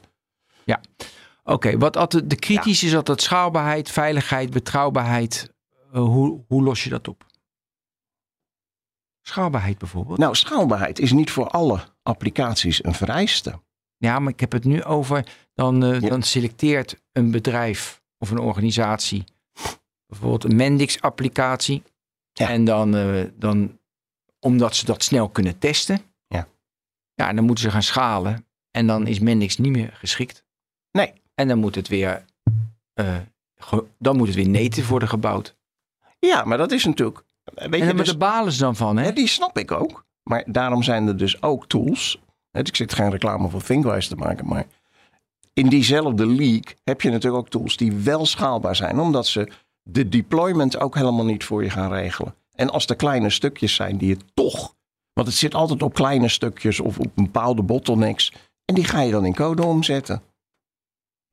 Oké, wat altijd de kritisch is altijd schaalbaarheid, veiligheid, betrouwbaarheid. Eh, hoe, hoe los je dat op? Schaalbaarheid bijvoorbeeld. Nou, schaalbaarheid is niet voor alle applicaties een vereiste. Ja, maar ik heb het nu over, dan, eh, Ja. dan selecteert een bedrijf of een organisatie bijvoorbeeld een Mendix applicatie. Ja. En dan, eh, dan, omdat ze dat snel kunnen testen. Ja. Ja, en dan moeten ze gaan schalen. En dan is Mendix niet meer geschikt. Nee. En dan moet het weer, eh, dan moet het weer native worden gebouwd. Ja, maar dat is natuurlijk. Weet en je, dan dus, de balen ze dan van, hè? die snap ik ook. Maar daarom zijn er dus ook tools. Ik zit geen reclame voor ThinkWise te maken, maar in diezelfde league heb je natuurlijk ook tools die wel schaalbaar zijn, omdat ze de deployment ook helemaal niet voor je gaan regelen. En als er kleine stukjes zijn die je toch, want het zit altijd op kleine stukjes of op bepaalde bottlenecks, en die ga je dan in code omzetten.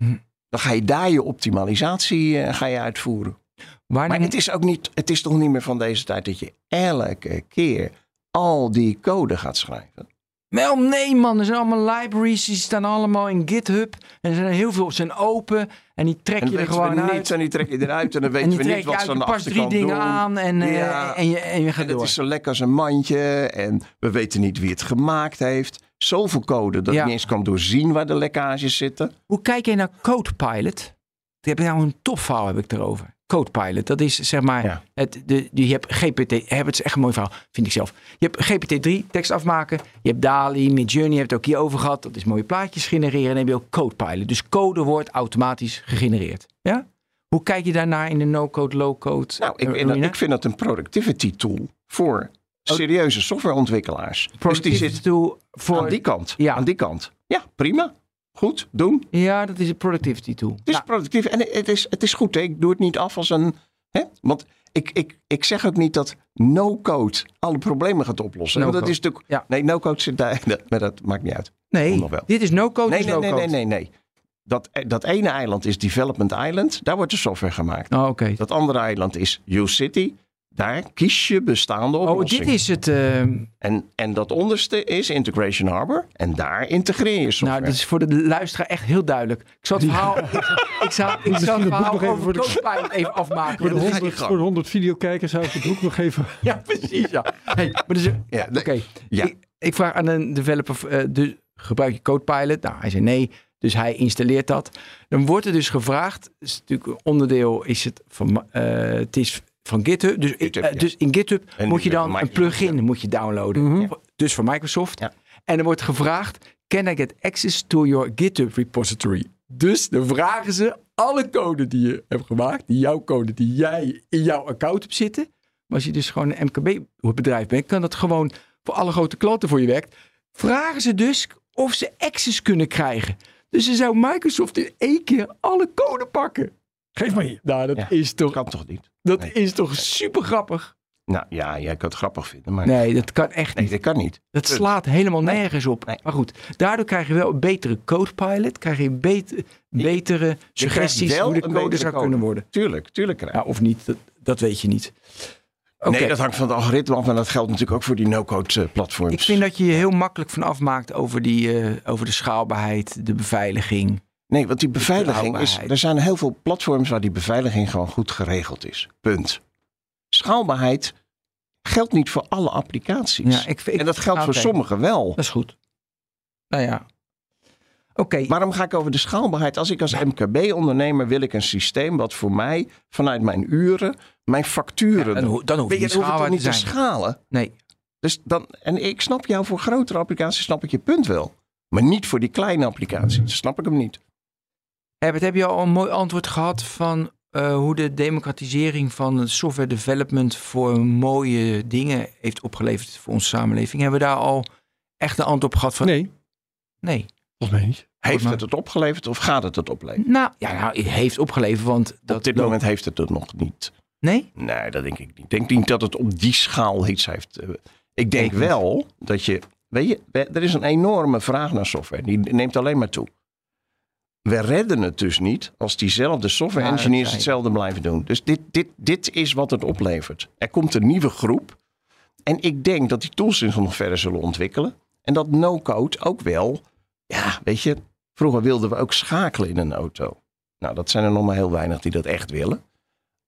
Hm. Dan ga je daar je optimalisatie eh, ga je uitvoeren. Wanneer Maar het is ook niet, het is toch niet meer van deze tijd dat je elke keer al die code gaat schrijven. Wel, nee man, er zijn allemaal libraries, die staan allemaal in GitHub. En er zijn heel veel, zijn open en die trek En je er gewoon we uit. niets en die trek je eruit en dan en weten die we trek niet je wat ze aan je de past drie achterkant dingen doen. aan en, eh, Ja. en, je, en je gaat En het door. is zo lekker als een mandje en we weten niet wie het gemaakt heeft. Zoveel code dat Ja. je niet eens kan doorzien waar de lekkages zitten. Hoe kijk jij naar CodePilot? Ik heb nou een topverhaal heb ik erover. CodePilot, dat is zeg maar, Ja. het, de, die, je hebt GPT, het is echt een mooi verhaal, vind ik zelf. Je hebt GPT-3, tekst afmaken. Je hebt DALI, Midjourney, je hebt het ook hier over gehad. Dat is mooie plaatjes genereren. En dan heb je ook CodePilot. Dus code wordt automatisch gegenereerd. Ja? Hoe kijk je daarnaar in de no-code, low-code Nou, ik, eh, ik vind dat een productivity tool voor serieuze softwareontwikkelaars. Dus die Productivity zit tool voor... aan die kant. Ja. Aan die kant. Ja, prima. Goed, doen. Ja, dat is een productivity tool. Het is Nou, productief en het is, het is goed. Hè? Ik doe het niet af als een. Hè? Want ik, ik, ik zeg ook niet dat no-code alle problemen gaat oplossen. Want dat is natuurlijk. Ja. Nee, no-code zit daar. Maar dat maakt niet uit. nee, dit is no-code, Nee, nee, nee, nee, nee, nee. Dat, dat ene eiland is Development Island. Daar wordt de software gemaakt. Oh, oké. Dat andere eiland is U-City. Daar kies je bestaande Oh, oplossingen. dit is het... eh, en, en dat onderste is Integration Harbor. En daar integreer je software. Nou, dat is voor de luisteraar echt heel duidelijk. Ik zal het verhaal, ik, ik zal, ik zal het het boek verhaal nog even over voor de- CodePilot even afmaken. Voor de, dat ga je 100, gang. voor de 100 videokijkers zou ik het boek nog even... Ja, precies. Ja. Hey, maar dus, Ja, Oké. Ja. ik, ik vraag aan een developer, eh, dus gebruik je CodePilot? Nou, hij zei nee, dus hij installeert dat. Dan wordt er dus gevraagd, is natuurlijk een onderdeel is het van, eh, het is van GitHub. Dus, GitHub, eh, ja. dus in GitHub En moet je dan een plugin moet je downloaden. Mhm. Dus van Microsoft. En er wordt gevraagd, can I get access to your GitHub repository? Dus dan vragen ze alle code die je hebt gemaakt, die jouw code die jij in jouw account hebt zitten. Maar als je dus gewoon een MKB-bedrijf bent, kan dat gewoon voor alle grote klanten voor je werkt. Vragen ze dus of ze access kunnen krijgen. Dus ze zou Microsoft in één keer alle code pakken. Geef maar hier. Nou, dat Ja. is toch, kan toch niet? dat Nee. is toch super grappig? Nou ja, jij kan het grappig vinden. Maar Nee, dat kan echt nee niet. dat kan niet. Dat Punt. slaat helemaal nergens op. Nee. Maar goed, daardoor krijg je wel een betere codepilot. Krijg je beter, betere suggesties wel hoe de code zou code. kunnen worden. Tuurlijk, tuurlijk krijg je. Ja, of niet, dat, dat weet je niet. Oké, Nee, dat hangt van het algoritme af, maar dat geldt natuurlijk ook voor die no-code eh, platforms. ik vind dat je je heel makkelijk van afmaakt over, die, eh, over de schaalbaarheid, de beveiliging. Nee, want die beveiliging is. Er zijn heel veel platforms waar die beveiliging gewoon goed geregeld is. Punt. Schaalbaarheid geldt niet voor alle applicaties. Ja, ik, ik, en dat geldt voor sommigen wel. Dat is goed. Nou ja. Oké, Waarom ga ik over de schaalbaarheid? Als ik als MKB-ondernemer wil ik een systeem wat voor mij vanuit mijn uren, mijn facturen. dan, dan hoef je je, hoef schaalbaar niet te schalen. Nee, Dus dan, en ik snap jou voor grotere applicaties, snap ik je punt wel. Maar niet voor die kleine applicaties. Snap ik hem niet. Herbert, heb je al een mooi antwoord gehad van eh, hoe de democratisering van software development voor mooie dingen heeft opgeleverd voor onze samenleving? Hebben we daar al echt een antwoord op gehad van? Nee, Nee. volgens mij niet. Heeft het het opgeleverd of gaat het het opleveren? Nou, ja, nou, het heeft opgeleverd, want dat Op dit loopt- moment heeft het het nog niet. Nee? Nee, dat denk ik niet. Ik denk niet dat het op die schaal iets heeft. eh, Ik denk wel dat je, weet je, er is een enorme vraag naar software. Die neemt alleen maar toe. We redden het dus niet als diezelfde software engineers hetzelfde blijven doen. Dus dit, dit, dit is wat het oplevert. Er komt een nieuwe groep. En ik denk dat die tools zich nog verder zullen ontwikkelen. En dat no-code ook wel. Ja, weet je, vroeger wilden we ook schakelen in een auto. Nou, dat zijn er nog maar heel weinig die dat echt willen.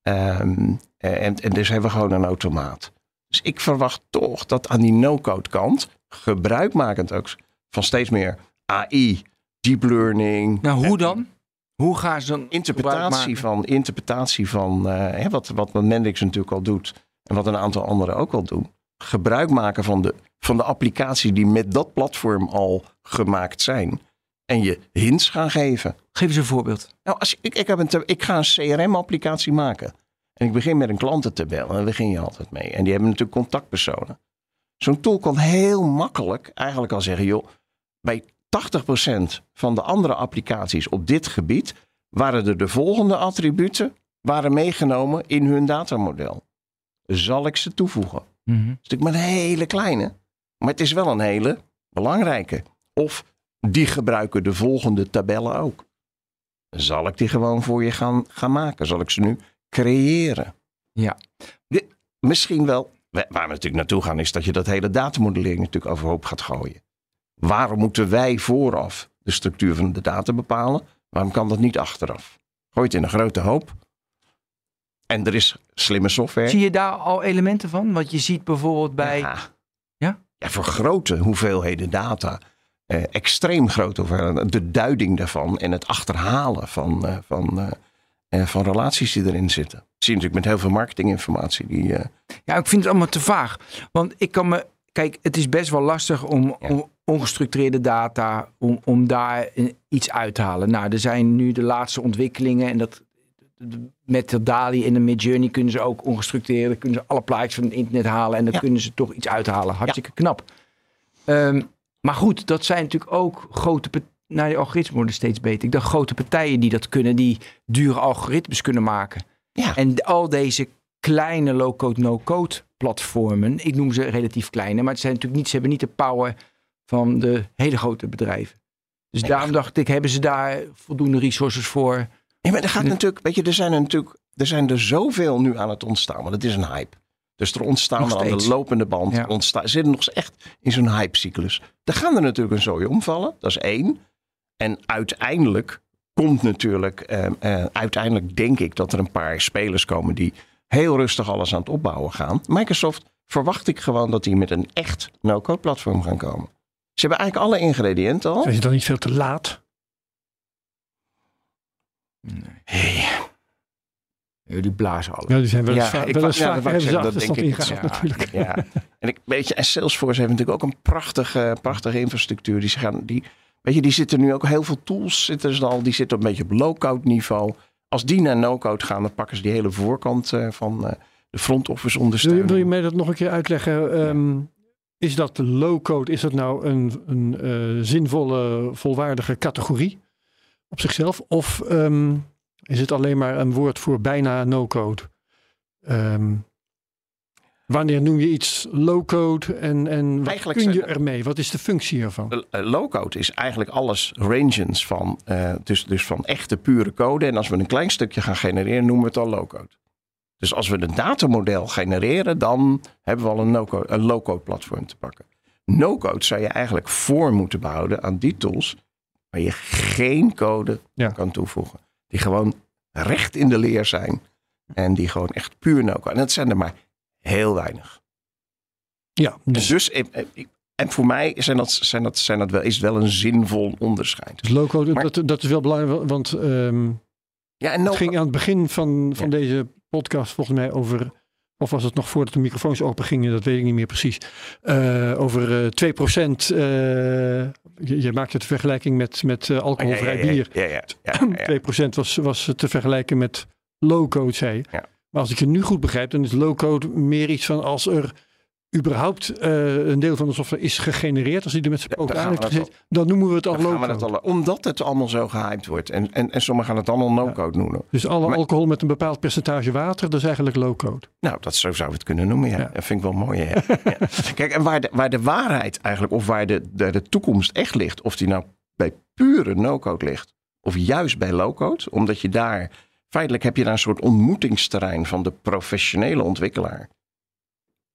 Ehm, en, en dus hebben we gewoon een automaat. Dus ik verwacht toch dat aan die no-code kant, gebruikmakend ook van steeds meer AI, deep learning. Nou, hoe dan? Hoe gaan ze dan Interpretatie van, interpretatie van eh, hè, wat, wat Mendix natuurlijk al doet. En wat een aantal anderen ook al doen. Gebruik maken van de, van de applicaties die met dat platform al gemaakt zijn. En je hints gaan geven. Geef eens een voorbeeld. Nou, als, ik, ik, heb een, ik ga een CRM-applicatie maken. En ik begin met een klantentabel. En daar begin je altijd mee. En die hebben natuurlijk contactpersonen. Zo'n tool kan heel makkelijk eigenlijk al zeggen... joh, bij 80% van de andere applicaties op dit gebied... waren er de volgende attributen waren meegenomen in hun datamodel. Zal ik ze toevoegen? Mhm. Het is natuurlijk maar een hele kleine. Maar het is wel een hele belangrijke. Of die gebruiken de volgende tabellen ook. Zal ik die gewoon voor je gaan, gaan maken? Zal ik ze nu creëren? Ja. Misschien wel. Waar we natuurlijk naartoe gaan is dat je dat hele datamodellering natuurlijk overhoop gaat gooien. Waarom moeten wij vooraf de structuur van de data bepalen? Waarom kan dat niet achteraf? Gooi het in een grote hoop. En er is slimme software. Zie je daar al elementen van? Want je ziet bijvoorbeeld bij... Ja. Ja? Ja, voor grote hoeveelheden data. eh, extreem grote hoeveelheden. De duiding daarvan en het achterhalen van, eh, van, eh, eh, van relaties die erin zitten. Dat zie je natuurlijk met heel veel marketinginformatie. Die, eh, Ja, ik vind het allemaal te vaag. Want ik kan me. Kijk, het is best wel lastig om, Ja. om ongestructureerde data, om, om daar iets uit te halen. Nou, er zijn nu de laatste ontwikkelingen en dat. Met de DALI en de Midjourney kunnen ze ook ongestructureerd, kunnen ze alle plaatjes van het internet halen en dan Ja. kunnen ze toch iets uithalen. Hartstikke knap. Ehm, maar goed, dat zijn natuurlijk ook grote. Nou, die algoritmes worden steeds beter. Ik dacht grote partijen die dat kunnen, die dure algoritmes kunnen maken. ja, En al deze kleine low-code, no-code platformen, ik noem ze relatief kleine, maar het zijn natuurlijk niet, ze hebben niet de power van de hele grote bedrijven. Dus Nee, daarom dacht ik, hebben ze daar voldoende resources voor? Nee, maar er gaat natuurlijk, weet je, er zijn er natuurlijk, er zijn er zoveel nu aan het ontstaan, want het is een hype. Dus er ontstaan er aan de lopende band, Ja. ontstaan, zitten nog echt in zo'n hypecyclus. Er gaan er natuurlijk een zooi omvallen, dat is één. En uiteindelijk komt natuurlijk, eh, eh, uiteindelijk denk ik dat er een paar spelers komen die heel rustig alles aan het opbouwen gaan. Microsoft verwacht ik gewoon dat die met een echt no-code platform gaan komen. Ze hebben eigenlijk alle ingrediënten al. Zijn ze dan niet veel te laat? Hey, Jullie blazen alles. Ja, die zijn wel eens, Ja, ik wel eens ja, hebben ze zeggen, dat achterstand ik. ingehaald Ja. natuurlijk. Ja, en ik weet je, en Salesforce heeft natuurlijk ook een prachtige, prachtige infrastructuur. Die, ze gaan, die, weet je, die zitten nu ook heel veel tools zitten ze al, die zitten een beetje op low-code niveau. Als die naar no-code gaan, dan pakken ze die hele voorkant eh, van eh, de front office Wil je, ondersteunen. wil je mij dat nog een keer uitleggen? Ehm, is dat de low-code, is dat nou een, een eh, zinvolle, volwaardige categorie op zichzelf? Of ehm, is het alleen maar een woord voor bijna no-code? Ehm, wanneer noem je iets low-code en, en wat Eigenlijk kun je ermee? Wat is de functie ervan? Eh, eh, Low-code is eigenlijk alles ranges van, dus, dus van echte pure code. En als we een klein stukje gaan genereren, noemen we het al low-code. Dus als we een datamodel genereren, dan hebben we al een, no-code, een low-code platform te pakken. No-code zou je eigenlijk voor moeten behouden aan die tools waar je geen code Ja. kan toevoegen. Die gewoon recht in de leer zijn en die gewoon echt puur no-code. En dat zijn er maar heel weinig. Ja, Dus, dus, dus eh, eh, en voor mij zijn dat, zijn dat, zijn dat wel, is het wel een zinvol onderscheid. dus low-code, dat, dat is wel belangrijk, want ehm, Ja, en Het no ging aan het begin van, van Ja. deze podcast volgens mij over, of was het nog voordat de microfoons open gingen, dat weet ik niet meer precies, eh, over eh 2%. eh je, je maakte de vergelijking met, met eh, alcoholvrij ja, ja, bier. Ja, ja, ja, ja, ja. 2% was, was te vergelijken met low-code, zei. Maar als ik je nu goed begrijp, dan is low-code meer iets van als er überhaupt eh, een deel van de software is gegenereerd, als die er met zijn poot aan heeft we gezet, dan noemen we het al Dan gaan we low dat al, omdat het allemaal zo gehyped wordt. En, en, en sommigen gaan het allemaal no-code noemen. Dus alle Maar- alcohol met een bepaald percentage water, dat is eigenlijk low-code. Nou, dat zo zou je het kunnen noemen. Ja. Ja. Dat vind ik wel mooi. Ja. Kijk, en waar de, waar de waarheid eigenlijk, of waar de, de, de toekomst echt ligt, of die nou bij pure no-code ligt, of juist bij low-code, omdat je daar, feitelijk heb je daar een soort ontmoetingsterrein van de professionele ontwikkelaar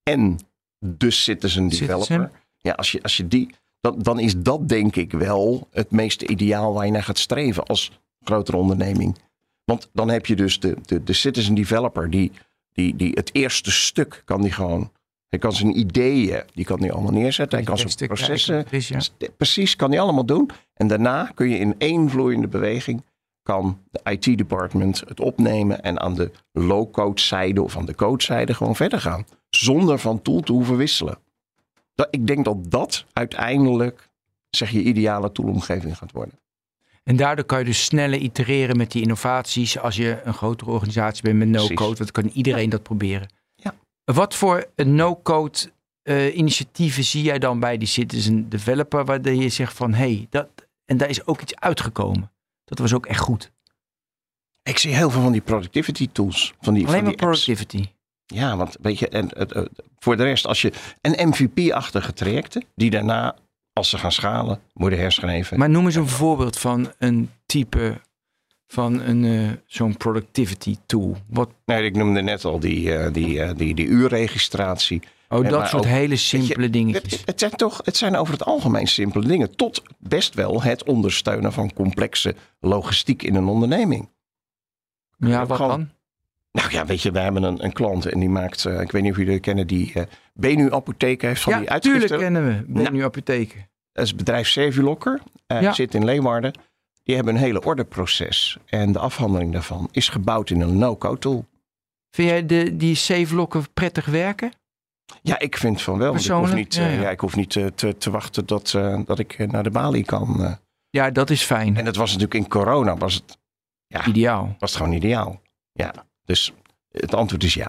en de citizen developer. Citizen. Ja, als je, als je die, dan, dan is dat denk ik wel het meeste ideaal waar je naar gaat streven als grotere onderneming. Want dan heb je dus de, de, de citizen developer die, die, die het eerste stuk kan die gewoon. Hij kan zijn ideeën, die kan hij allemaal neerzetten. Hij kan zijn processen. precies, ja. st- Precies, kan hij allemaal doen. En daarna kun je in één vloeiende beweging. kan de IT-department het opnemen. en aan de low-code zijde of aan de code-zijde gewoon verder gaan. Zonder van tool te hoeven wisselen. Dat, ik denk dat dat uiteindelijk. zeg je ideale toolomgeving gaat worden. En daardoor kan je dus sneller itereren met die innovaties als je een grotere organisatie bent met no-code. Want kan iedereen dat proberen. Ja. Wat voor een no-code eh, initiatieven zie jij dan bij die citizen developer waar je zegt van hé, hey, dat en daar is ook iets uitgekomen. Dat was ook echt goed. Ik zie heel veel van die productivity tools. Van die, Alleen van maar die apps. Ja, want weet je, en, het, het- voor de rest, als je een MVP-achtige trajecten, die daarna, als ze gaan schalen, worden herschreven. Maar noem eens een voorbeeld van een type van een eh, zo'n productivity tool. Wat, Nee, ik noemde net al die, eh, die, eh, die, die uurregistratie. oh, En dat soort ook- hele simpele je, dingetjes. Het, het zijn toch, het zijn over het algemeen simpele dingen. Tot best wel het ondersteunen van complexe logistiek in een onderneming. ja, wat gewoon- dan? Nou ja, weet je, we hebben een, een klant en die maakt, eh, ik weet niet of jullie kennen, die eh Benu Apotheek heeft van die Ja, uitgiften. tuurlijk kennen we. Nou. nu apotheken. Dat is het bedrijf Servilocker. eh Ja. Zit in Leeuwarden. Die hebben een hele orderproces. En de afhandeling daarvan is gebouwd in een no-code tool. Vind jij de, die safe-lokken prettig werken? Ja, ik vind van wel. Ik hoef niet, Ja, eh, ja. ja, ik hoef niet eh, te, te wachten tot, eh, dat ik eh, naar de balie kan. eh. Ja, dat is fijn. En dat was natuurlijk in corona was het, ja, Ideaal. was het gewoon ideaal. Ja, dus het antwoord is ja.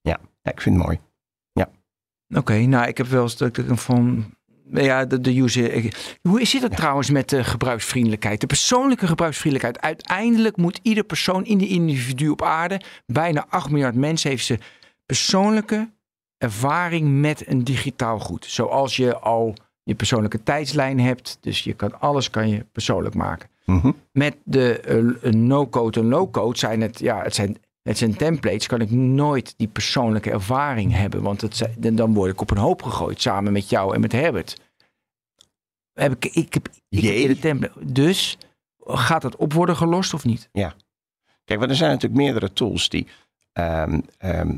Ja, ja ik vind het mooi. Oké, nou, ik heb wel eens dat ik een van... Ja, de, de user... hoe zit het trouwens met de gebruiksvriendelijkheid? De persoonlijke gebruiksvriendelijkheid. Uiteindelijk moet ieder persoon, ieder individu op aarde... bijna 8 miljard mensen heeft ze persoonlijke ervaring met een digitaal goed. Zoals je al je persoonlijke tijdslijn hebt. Dus je kan alles kan je persoonlijk maken. Mhm. Met de eh, no-code en low-code zijn het, ja, het zijn, het zijn templates. Kan ik nooit die persoonlijke ervaring hebben. Want het, dan- word ik op een hoop gegooid samen met jou en met Herbert. Heb ik, ik heb, eerder template. Dus gaat dat op worden gelost of niet? Kijk, want er zijn natuurlijk meerdere tools die. ehm, ehm,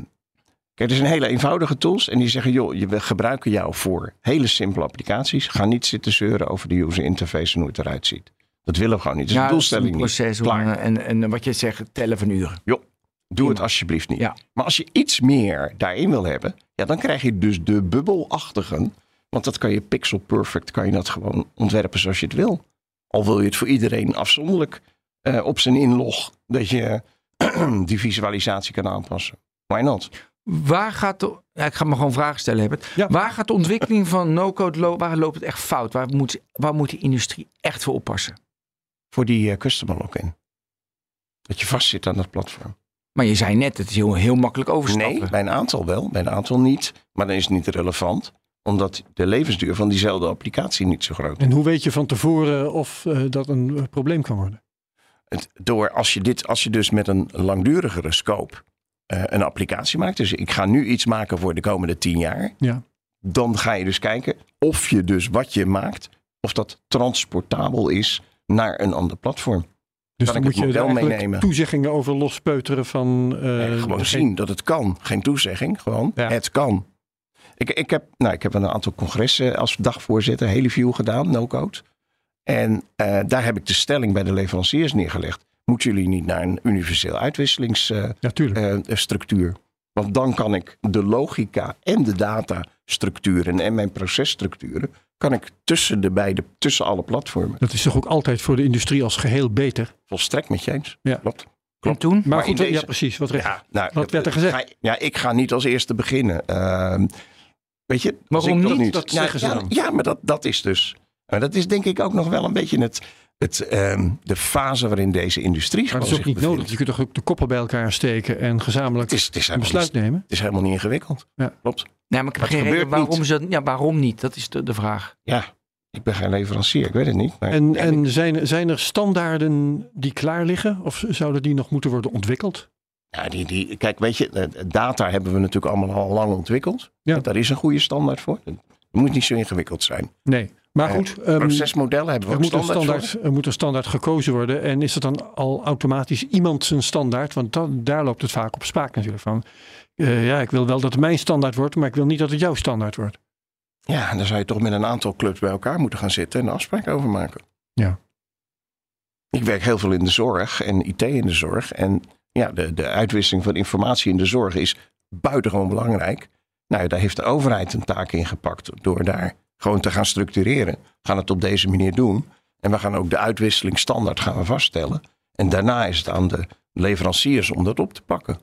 kijk, er zijn hele eenvoudige tools en die zeggen: joh, je- we gebruiken jou voor hele simpele applicaties. Ga niet zitten zeuren over de user interface en hoe het eruit ziet. Dat willen we gewoon niet. Dat is Ja, een doelstelling een niet. proces. om, Klaar. eh, En, en wat je zegt, tellen van uren. Doe het alsjeblieft niet. Ja. Maar als je iets meer daarin wil hebben, ja, dan krijg je dus de bubbelachtigen. Want dat kan je pixel perfect, kan je dat gewoon ontwerpen zoals je het wil. Al wil je het voor iedereen afzonderlijk eh, op zijn inlog, dat je die visualisatie kan aanpassen. Why not? Waar gaat de, ja, ik ga me gewoon vragen stellen, Herbert. Ja. Waar gaat de ontwikkeling van no-code, lo- waar loopt het echt fout? Waar moet, waar moet de industrie echt voor oppassen? Voor die eh, customer login. Dat je vastzit aan dat platform. Maar je zei net, het is heel, heel makkelijk overstappen. Nee, bij een aantal wel, bij een aantal niet. Maar dan is het niet relevant, omdat de levensduur van diezelfde applicatie niet zo groot is. En hoe weet je van tevoren of eh, dat een eh, probleem kan worden? Het, door als je, dit, als je dus met een langdurigere scope eh, een applicatie maakt. Dus ik ga nu iets maken voor de komende tien jaar. Ja. Dan ga je dus kijken of je dus wat je maakt, of dat transportabel is naar een ander platform. Dus dan moet je eigenlijk meenemen? toezeggingen over lospeuteren van... eh, Nee, gewoon zien dat het kan. Geen toezegging, gewoon Ja. het kan. Ik, ik, heb, nou, ik heb een aantal congressen als dagvoorzitter, Heliview gedaan, no-code. En eh, daar heb ik de stelling bij de leveranciers neergelegd. Moeten jullie niet naar een universeel uitwisselingsstructuur? Ja, eh? Want dan kan ik de logica en de datastructuren en mijn processtructuren... kan ik tussen, de beide, tussen alle platformen. Dat is toch ook altijd voor de industrie als geheel beter? Volstrekt met je eens. Ja. Klopt. En toen? Maar, Maar goed, in ja deze- precies. Wat recht. Ja, nou, Wat werd er gezegd? Ga- ja, ik ga niet als eerste beginnen. Ehm, Weet je, Waarom toch niet? Dat ja, zeggen ze ja, dan. Ja, maar dat, dat is dus. Maar dat is denk ik ook nog wel een beetje het, het, ehm, de fase waarin deze industrie Maar het is ook niet nodig. Je kunt toch ook de koppen bij elkaar steken en gezamenlijk Het is, het, is een besluit niet, nemen? het is helemaal niet ingewikkeld. Ja. Klopt. Nee, maar ik heb geen reden waarom niet. ze dat... Ja, waarom niet? Dat is de, de vraag. Ja, ik ben geen leverancier, ik weet het niet. Maar En, en zijn, zijn er standaarden die klaar liggen? Of zouden die nog moeten worden ontwikkeld? Ja, die, die, kijk, weet je, eh, data hebben we natuurlijk allemaal al lang ontwikkeld. Ja. Daar is een goede standaard voor. Het moet niet zo ingewikkeld zijn. Nee. Maar goed, ehm, Procesmodellen hebben we er moet, een standaard, standaard, er moet een standaard gekozen worden. En is dat dan al automatisch iemand zijn standaard? Want dan, daar loopt het vaak op spaak natuurlijk van. eh, ja, ik wil wel dat het mijn standaard wordt, maar ik wil niet dat het jouw standaard wordt. Ja, en dan zou je toch met een aantal clubs bij elkaar moeten gaan zitten en een afspraak over maken. Ja. Ik werk heel veel in de zorg en IT in de zorg. En ja, de, de uitwisseling van informatie in de zorg is buitengewoon belangrijk. Nou, daar heeft de overheid een taak in gepakt door daar gewoon te gaan structureren. We gaan het op deze manier doen. En we gaan ook de uitwisseling standaard gaan we vaststellen. En daarna is het aan de leveranciers om dat op te pakken.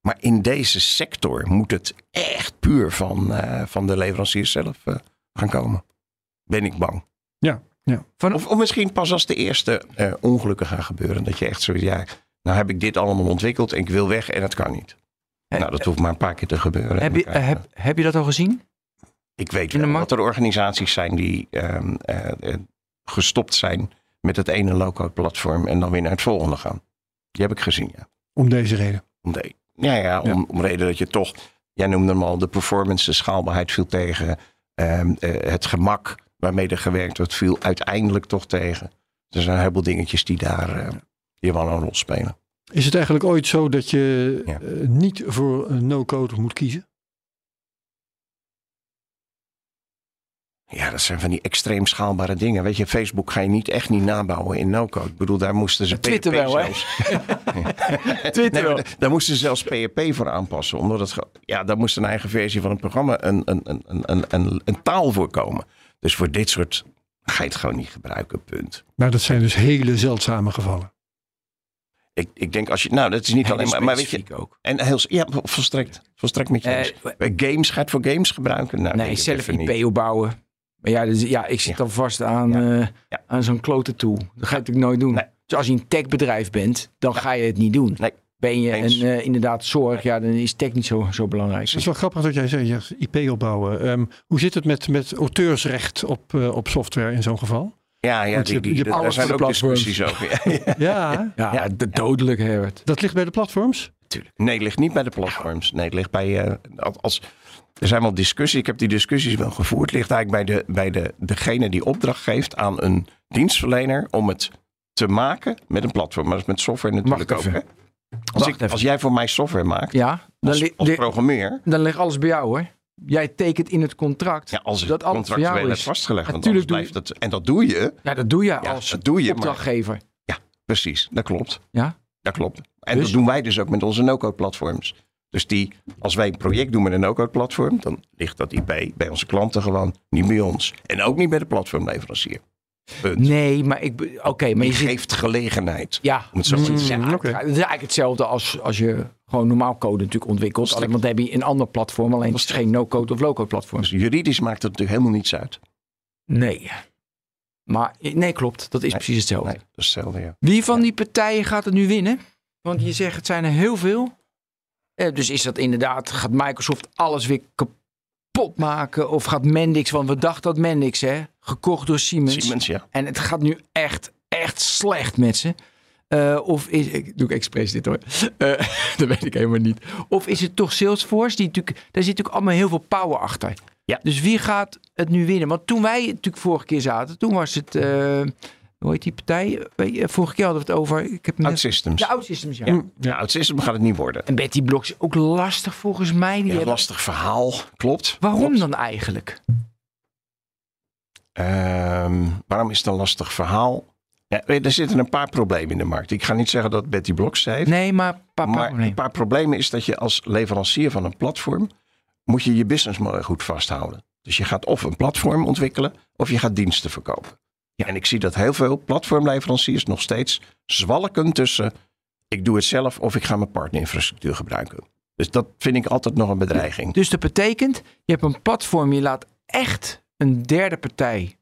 Maar in deze sector moet het echt puur van, eh, van de leveranciers zelf eh, gaan komen. Ben ik bang. Van, Of, of misschien pas als de eerste eh, ongelukken gaan gebeuren. Dat je echt zo, ja, nou heb ik dit allemaal ontwikkeld en ik wil weg en het kan niet. Nou, dat hoeft maar een paar keer te gebeuren. heb, je, heb je dat al gezien? Ik weet wel dat er organisaties zijn die ehm, eh, eh, gestopt zijn met het ene low-code platform en dan weer naar het volgende gaan. Die heb ik gezien, ja. Om deze reden. Om de, ja, ja, om, om reden dat je toch, jij noemde hem al, de performance, de schaalbaarheid viel tegen. Ehm, eh, het gemak waarmee er gewerkt wordt, viel uiteindelijk toch tegen. Er zijn een heleboel dingetjes die daar die wel een rol spelen. Is het eigenlijk ooit zo dat je Ja. niet voor een no-code moet kiezen? Ja, dat zijn van die extreem schaalbare dingen. Weet je, Facebook ga je niet echt niet nabouwen in no-code. Ik bedoel, daar moesten ze Twitter PHP wel, hè? Twitter Nee, wel. da- daar moesten ze zelfs PHP voor aanpassen. Omdat het, ge- ja, daar moest een eigen versie van het programma een, een, een, een, een, een, een taal voor komen. Dus voor dit soort ga je het gewoon niet gebruiken, punt. Maar dat zijn dus hele zeldzame gevallen. Ik, ik denk als je, nou dat is niet alleen maar, maar weet je, ook. en heel, ja, volstrekt, volstrekt met je Bij games, ga je het voor games gebruiken? Nou, nee, zelf even niet. IP opbouwen. Maar ja, dus, ja ik zit Ja. dan vast aan, Ja. eh, Ja. aan zo'n klote tool. Dat ga je natuurlijk nooit doen. Nee. Dus als je een techbedrijf bent, dan ga je het niet doen. Nee. Ben je een, eh, inderdaad zorg, ja, dan is tech niet zo, zo belangrijk. Het is wel grappig dat jij zegt, IP opbouwen. Ehm, hoe zit het met, met auteursrecht op, eh, op software in zo'n geval? Ja, ja die, die, je alles zijn ook platforms. discussies over. Ja, Ja, Ja, Ja. de dodelijk, Herbert. dat ligt bij de platforms. Nee, het ligt niet bij de platforms. Nee, het ligt bij. eh, als, er zijn wel discussies. Ik heb die discussies wel gevoerd. Ligt eigenlijk bij, de, bij de, degene die opdracht geeft aan een dienstverlener om het te maken met een platform. Maar dat is met software natuurlijk ook. Hè? Als, ik, als jij voor mij software maakt, Ja, dan, als, als programmeur, dan ligt alles bij jou hoor. Jij tekent in het contract. ja, als het dat contractueel is. vastgelegd, Natuurlijk blijft het. En dat doe je, Ja, dat doe je Ja, als dat doe je, maar- opdrachtgever. precies, dat klopt. Ja? Dat klopt. En Dus? dat doen wij dus ook met onze no-code platforms. Dus die, als wij een project doen met een no-code platform, dan ligt dat IP bij onze klanten gewoon niet bij ons. En ook niet bij de platformleverancier. Punt. Nee, maar ik... Oké, maar Die je zit... geeft gelegenheid. Ja, Om het zo te Mm, zeggen. Ja, oké. het is eigenlijk hetzelfde als, als je gewoon normaal code natuurlijk ontwikkelt. Alleen, want dan heb je een ander platform. Alleen het is geen no-code of low-code platform. Dus juridisch maakt het natuurlijk helemaal niets uit. Nee. Maar nee, klopt. Dat is Nee, precies hetzelfde. Nee, dat is hetzelfde, ja. Wie van die partijen gaat het nu winnen? Want je zegt het zijn er heel veel. Eh, dus is dat inderdaad, gaat Microsoft alles weer kapot maken? Of gaat Mendix, want we dachten dat Mendix, hè, gekocht door Siemens. Siemens, ja. En het gaat nu echt, echt slecht met ze. Eh, of is, ik doe ik expres dit hoor. Eh, dat weet ik helemaal niet. Of is het toch Salesforce? Die natuurlijk, daar zit natuurlijk allemaal heel veel power achter. Ja. Dus wie gaat het nu winnen? Want toen wij natuurlijk vorige keer zaten, toen was het, hoe heet die partij? Vorige keer hadden we het over, ik heb net- OutSystems. de OutSystems, ja. Ja. Ja, OutSystems gaat het niet worden. En Betty Blocks is ook lastig volgens mij. Die Ja, hebben- lastig verhaal, klopt. Waarom Klopt. dan eigenlijk? Ehm, waarom is het een lastig verhaal? Ja, weet je, er zitten een paar problemen in de markt. Ik ga niet zeggen dat Betty Blocks ze heeft. Nee, maar papa, Maar nee. een paar problemen is dat je als leverancier van een platform moet je je businessmodel goed vasthouden. Dus je gaat of een platform ontwikkelen of je gaat diensten verkopen. Ja. En ik zie dat heel veel platformleveranciers nog steeds zwalken tussen ik doe het zelf of ik ga mijn partnerinfrastructuur gebruiken. Dus dat vind ik altijd nog een bedreiging. Dus dat betekent, je hebt een platform, je laat echt een derde partij,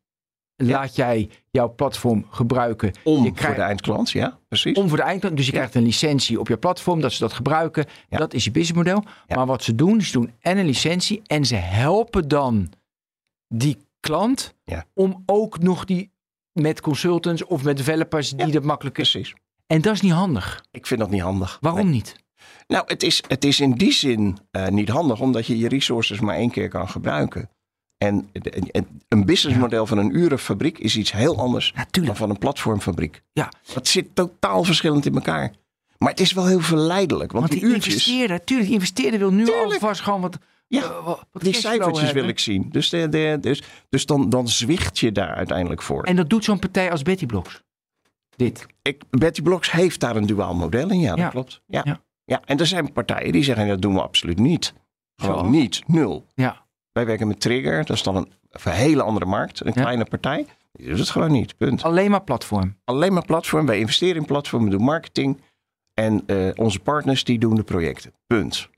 laat jij jouw platform gebruiken. Om je voor de eindklant, ja, precies. Om voor de eindklant. Dus je krijgt een licentie op je platform, dat ze dat gebruiken. Ja. Dat is je businessmodel. Maar wat ze doen, ze doen en een licentie en ze helpen dan die klant om ook nog die met consultants of met developers die Ja. dat makkelijk Precies. En dat is niet handig. Ik vind dat niet handig. Waarom Nee. niet? Nou, het is, het is in die zin eh, niet handig, omdat je je resources maar één keer kan gebruiken. En een businessmodel van een urenfabriek is iets heel anders dan van een platformfabriek. Ja. Dat zit totaal verschillend in elkaar. Maar het is wel heel verleidelijk, want, Want die die uurtjes, investeerder, tuurlijk, investeerder wil nu Tuurlijk. alvast gewoon wat. Ja, eh, wat die cijfertjes wil ik zien. Dus, de, de, dus, dus dan, dan zwicht je daar uiteindelijk voor. En dat doet zo'n partij als Betty Blocks. Dit. Ik, Betty Blocks heeft daar een duaal model in, ja, dat Ja. klopt. Ja. Ja. Ja. en er zijn partijen die zeggen dat doen we absoluut niet. Gewoon Zoals? niet, nul. Ja. Wij werken met Trigger, dat is dan een, een hele andere markt, een Ja. kleine partij. Die doet het gewoon niet, punt. Alleen maar platform. Alleen maar platform, wij investeren in platform, we doen marketing. En eh, onze partners die doen de projecten, punt.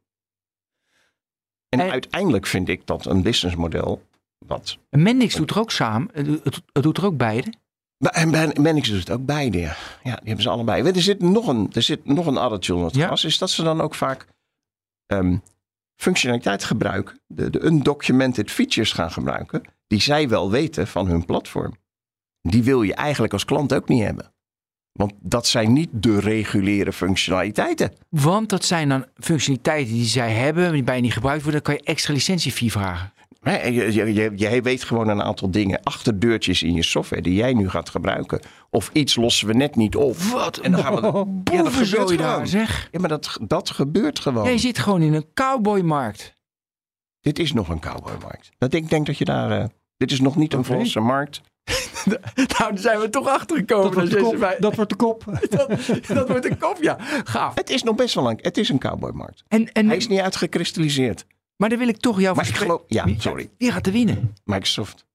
En, En- uiteindelijk vind ik dat een businessmodel wat... En Mendix doet er ook samen. Het, doet- het, het doet er ook beide. Maar- En Mannix doet het ook beide, ja. Ja, die hebben ze allebei. Er zit nog een, er zit nog een addertje onder het Ja. gras. Is dat ze dan ook vaak ehm, functionaliteit gebruiken. De, de undocumented features gaan gebruiken. Die zij wel weten van hun platform. Die wil je eigenlijk als klant ook niet hebben. Want dat zijn niet de reguliere functionaliteiten. Want dat zijn dan functionaliteiten die zij hebben, die bijna niet gebruikt worden. Dan kan je extra licentiefee vragen. Nee, je weet gewoon een aantal dingen. Achterdeurtjes in je software die jij nu gaat gebruiken. Of iets lossen we net niet op. Wat En dan gaan we. Ja, dat gebeurt daar, gewoon. zeg. Ja, maar dat, dat gebeurt gewoon. Jij zit gewoon in een cowboymarkt. Dit is nog een cowboymarkt. Dat ik denk dat je daar. eh, dit is nog niet een volse markt. Nou, daar zijn we toch achter gekomen. Dat wordt, de kop, dat wordt de kop. dat, dat wordt een kop, ja. Gaaf. Het is nog best wel een. Het is een cowboymarkt. En, en, Hij is niet uitgekristalliseerd. maar dan wil ik toch jou Maar ik geloof. Ja, sorry. Wie gaat er winnen? Microsoft.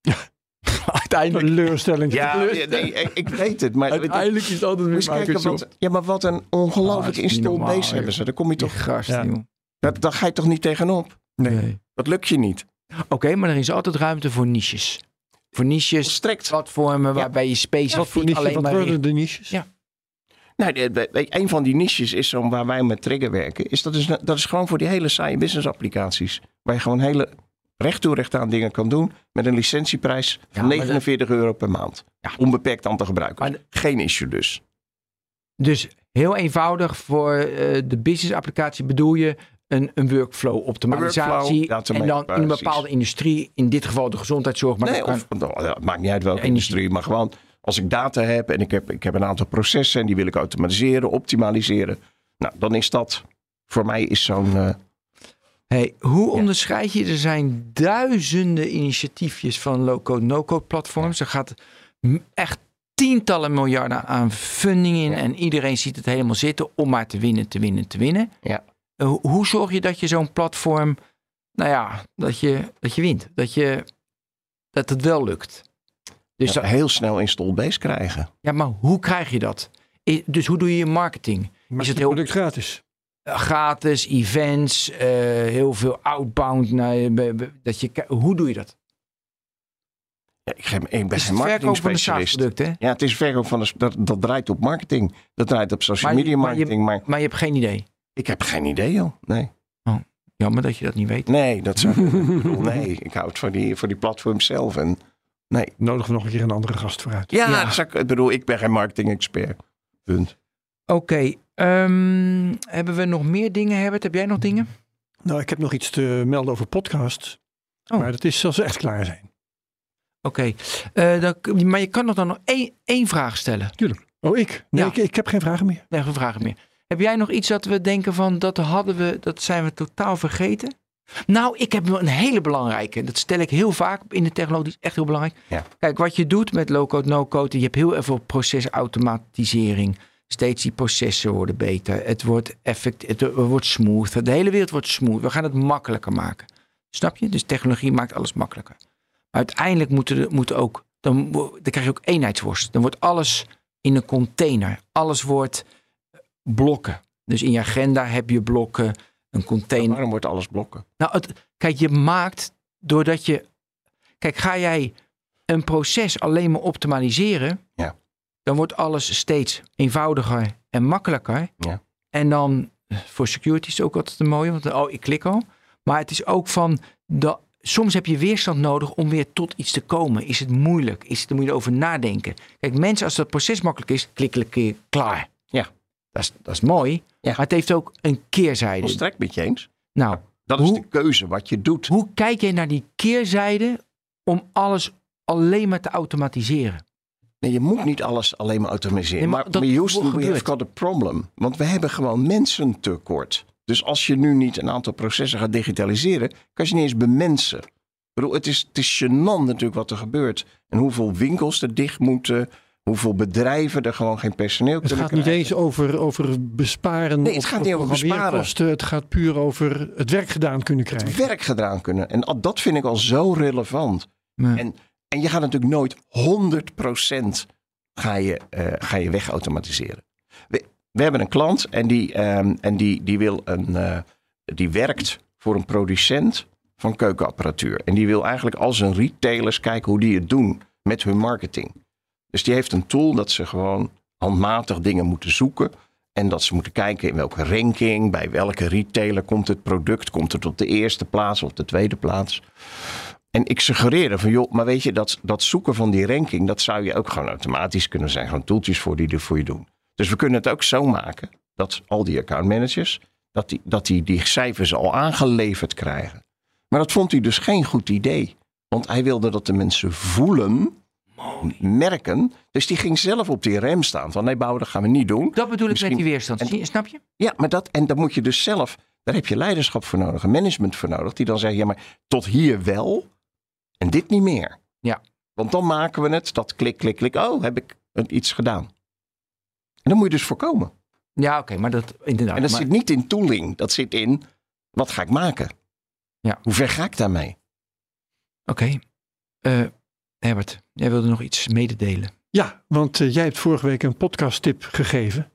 Uiteindelijk. Teleurstelling. Ja, nee, nee, ik weet het. Maar Uiteindelijk is het altijd weer Microsoft. wat, ja, maar wat een Ah, ongelooflijk niet installed normaal, base hebben ze. Daar kom je toch, gasten, Ja. dat, daar ga je toch niet tegenop? Nee. Dat lukt je niet. Oké, maar er is altijd ruimte voor niches. Voor niches, Strikt. platformen waarbij je specifiek Wat voor niche, alleen wat maar worden richt. de niches? Ja. Nou, de- de- een van die niches is zo waar wij met Trigger werken. Is dat, is, dat is gewoon voor die hele saaie business applicaties. Waar je gewoon hele recht toe recht aan dingen kan doen. Met een licentieprijs van Ja, maar 49 euro per maand. Ja. Onbeperkt aan te gebruiken. Maar Geen issue dus. Dus heel eenvoudig voor eh, de business applicatie bedoel je een, een workflow optimalisatie. Workflow, en dan in een bepaalde industrie, in dit geval de gezondheidszorg. Maar nee, dat kan- nou, maakt niet uit welke industrie. Maar gewoon als ik data heb en ik heb, ik heb een aantal processen. En die wil ik automatiseren, optimaliseren. Nou, dan is dat... Voor mij is zo'n... eh, Hey, hoe Ja. onderscheid je? Er zijn duizenden initiatiefjes van low-code, no-code platforms. Er gaat echt tientallen miljarden aan funding in. Ja. En iedereen ziet het helemaal zitten om maar te winnen, te winnen, te winnen. Ja. Eh, hoe- zorg je dat je zo'n platform, nou ja, dat je, dat je wint? Dat, je, dat het wel lukt. Dus ja, dat- heel snel install base krijgen. ja, maar hoe krijg je dat? Dus hoe doe je je marketing? Is het het heel- product gratis? Eh, gratis, events, eh, heel veel outbound. Be- dat je, hoe doe je dat? Ja, ik, ben- geen van een marketing hè? Ja, het is verkoop van de, dat, dat draait op marketing. Dat draait op social Maar media maar je- marketing. Maar, Maar je hebt geen idee. Ik heb geen idee, joh. Nee, Jammer dat je dat niet weet. nee dat zou ik Nee, ik houd van die, voor die platform zelf. En, nee. Nodigen we nog een keer een andere gast vooruit. Ja, Ja. zou ik, ik bedoel, ik ben geen marketing-expert. Punt. Oké, ehm, hebben we nog meer dingen, Herbert? Heb jij nog dingen? Nou, ik heb nog iets te melden over podcasts. Oh. Maar dat is als ze echt klaar zijn. Oké, eh, dan- maar je kan nog dan nog één, één vraag stellen. Oh, ik? Nee, Ja. ik, ik heb geen vragen meer. Nee, geen vragen meer. Heb jij nog iets dat we denken van, dat hadden we, dat zijn we totaal vergeten? Nou, ik heb een hele belangrijke. Dat stel ik heel vaak in de technologie. is echt heel belangrijk. Ja. Kijk, wat je doet met low-code, no-code. Je hebt heel veel procesautomatisering. Steeds die processen worden beter. Het wordt, effect, het wordt smooth. De hele wereld wordt smooth. We gaan het makkelijker maken. Snap je? Dus technologie maakt alles makkelijker. Maar uiteindelijk moeten er moet ook, dan, dan krijg je ook eenheidsworst. Dan wordt alles in een container. Alles wordt blokken. Dus in je agenda heb je blokken, een container. Waarom wordt alles blokken? Nou, het, kijk, je maakt doordat je. Kijk, ga jij een proces alleen maar optimaliseren, Ja. dan wordt alles steeds eenvoudiger en makkelijker. Ja. En dan voor security is het ook altijd een mooie, want oh, ik klik al. Maar het is ook van dat. Soms heb je weerstand nodig om weer tot iets te komen. Is het moeilijk? Is het, daar moet je over nadenken. Kijk, mensen, als dat proces makkelijk is, klik een keer klaar. Ja. Dat is, dat is mooi. Ja. Maar het heeft ook een keerzijde. Volstrekt met je eens. Nou, Dat is Hoe- de keuze wat je doet. hoe kijk je naar die keerzijde om alles alleen maar te automatiseren? Nee, je moet niet alles alleen maar automatiseren. Nee, maar maar dat Houston, we have got a problem. Want we hebben gewoon mensentekort. Dus als je nu niet een aantal processen gaat digitaliseren, kan je niet eens bemensen. Ik bedoel, het is, het is gênant natuurlijk wat er gebeurt. En hoeveel winkels er dicht moeten. Hoeveel bedrijven er gewoon geen personeel Het kunnen gaat niet krijgen. eens over, over besparen. Nee, het of- gaat of niet over besparen. kosten. Het gaat puur over het werk gedaan kunnen krijgen. Het werk gedaan kunnen. En al- dat vind ik al zo relevant. En, en je gaat natuurlijk nooit 100% ga je, eh, ga je wegautomatiseren. We, we hebben een klant en die, ehm, en die, die, wil een, eh, die werkt voor een producent van keukenapparatuur. En die wil eigenlijk als een retailers kijken hoe die het doen met hun marketing. Dus die heeft een tool dat ze gewoon handmatig dingen moeten zoeken. En dat ze moeten kijken in welke ranking, bij welke retailer komt het product. Komt het op de eerste plaats of de tweede plaats? En ik suggereerde van joh, maar weet je, dat, dat zoeken van die ranking, dat zou je ook gewoon automatisch kunnen zijn. Gewoon toeltjes voor die er voor je doen. Dus we kunnen het ook zo maken dat al die accountmanagers, dat die, dat die die cijfers al aangeleverd krijgen. Maar dat vond hij dus geen goed idee. Want hij wilde dat de mensen voelen, merken. Dus die ging zelf op die rem staan. Van nee, bouwen, dat gaan we niet doen. Dat bedoel ik Misschien- met die weerstand. en- Snap je? Ja, maar dat, en dan moet je dus zelf, daar heb je leiderschap voor nodig, een management voor nodig, die dan zeggen, ja, maar tot hier wel en dit niet meer. Ja. Want dan maken we het, dat klik, klik, klik, oh, heb ik iets gedaan. En dan moet je dus voorkomen. Ja, oké, maar dat inderdaad. en dat maar- zit niet in tooling, dat zit in, wat ga ik maken? Ja. Hoe ver ga ik daarmee? Oké. Eh, Herbert, jij wilde nog iets mededelen. Ja, want eh, jij hebt vorige week een podcast tip gegeven.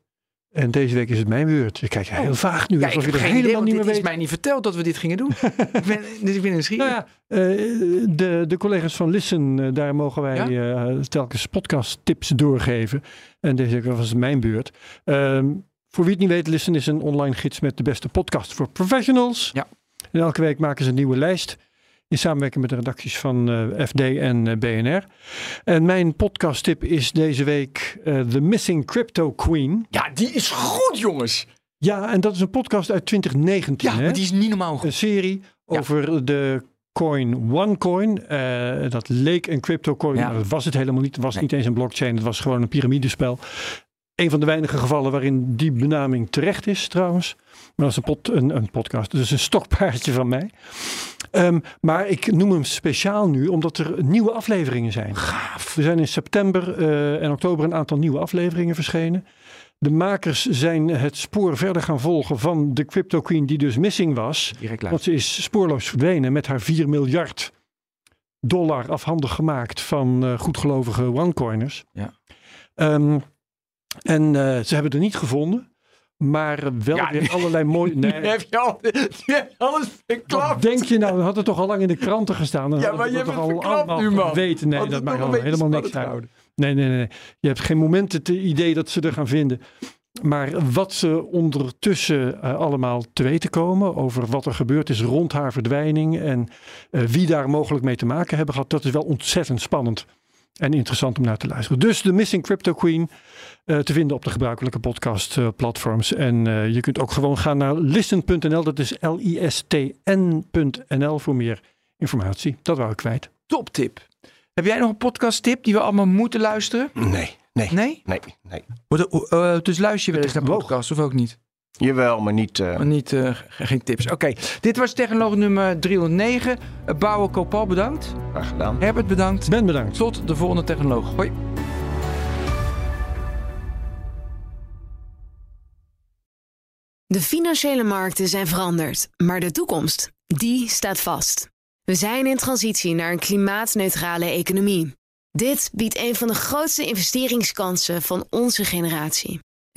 En deze week is het mijn beurt. Je kijkt heel vaag nu, Oh. Ja, alsof ik er idee, helemaal niet meer is weet. mij niet verteld dat we dit gingen doen. ik ben, dus ik ben nieuwsgierig. Nou ja, eh, de, de collega's van Listen, eh, daar mogen wij eh, telkens podcast tips doorgeven. En deze week was het mijn beurt. Ehm, voor wie het niet weet, Listen is een online gids met de beste podcast voor professionals. Ja. En elke week maken ze een nieuwe lijst. In samenwerking met de redacties van eh, FD en eh, BNR. En mijn podcast tip is deze week eh, The Missing Crypto Queen. Ja, die is goed, jongens. Ja, en dat is een podcast uit 2019. Ja, hè? maar die is niet normaal goed. een serie Ja. over de coin OneCoin. Eh dat leek een crypto coin, Ja. maar dat was het helemaal niet. Het was Nee. niet eens een blockchain, het was gewoon een piramidespel. Een van de weinige gevallen waarin die benaming terecht is trouwens. Maar dat is een, pot, een, een podcast, dus een stokpaardje van mij. Ehm, maar ik noem hem speciaal nu omdat er nieuwe afleveringen zijn. Gaaf. Er zijn in september eh, en oktober een aantal nieuwe afleveringen verschenen. De makers zijn het spoor verder gaan volgen van de Crypto Queen die dus missing was. Want ze is spoorloos verdwenen met haar 4 miljard dollar afhandig gemaakt van eh, goedgelovige OneCoiners. Ja. Ehm, en eh, ze hebben er niet gevonden, maar wel Ja, weer allerlei mooie... Nu Nee, heb je, al, alles wat verklapt. denk je nou? Had het toch al lang in de kranten gestaan. Dan Ja, maar je hebt het verklapt allemaal nu, man. Weten. Nee, Had dat maakt allemaal helemaal niks uit. Nee, nee, nee, nee. Je hebt geen moment het idee dat ze er gaan vinden. Maar wat ze ondertussen eh, allemaal te weten komen over wat er gebeurd is rond haar verdwijning en eh, wie daar mogelijk mee te maken hebben gehad, dat is wel ontzettend spannend en interessant om naar te luisteren. Dus de Missing Crypto Queen eh, te vinden op de gebruikelijke podcast eh, platforms. En eh, je kunt ook gewoon gaan naar listen.nl, dat is L-I-S-T-N.nl voor meer informatie. Dat wou ik kwijt. Toptip. Heb jij nog een podcast tip die we allemaal moeten luisteren? Nee, nee, Nee? nee, nee. Wordt er- eh, dus luister je wel eens naar podcasts of ook niet? Jawel, maar niet... eh, Maar niet, eh, ge- geen tips. Oké, dit was technoloog nummer 309. Uh, Bouwer Kopal bedankt. graag gedaan. Herbert bedankt. Ben bedankt. Tot de volgende technoloog. Hoi. De financiële markten zijn veranderd, maar de toekomst, die staat vast. We zijn in transitie naar een klimaatneutrale economie. Dit biedt een van de grootste investeringskansen van onze generatie.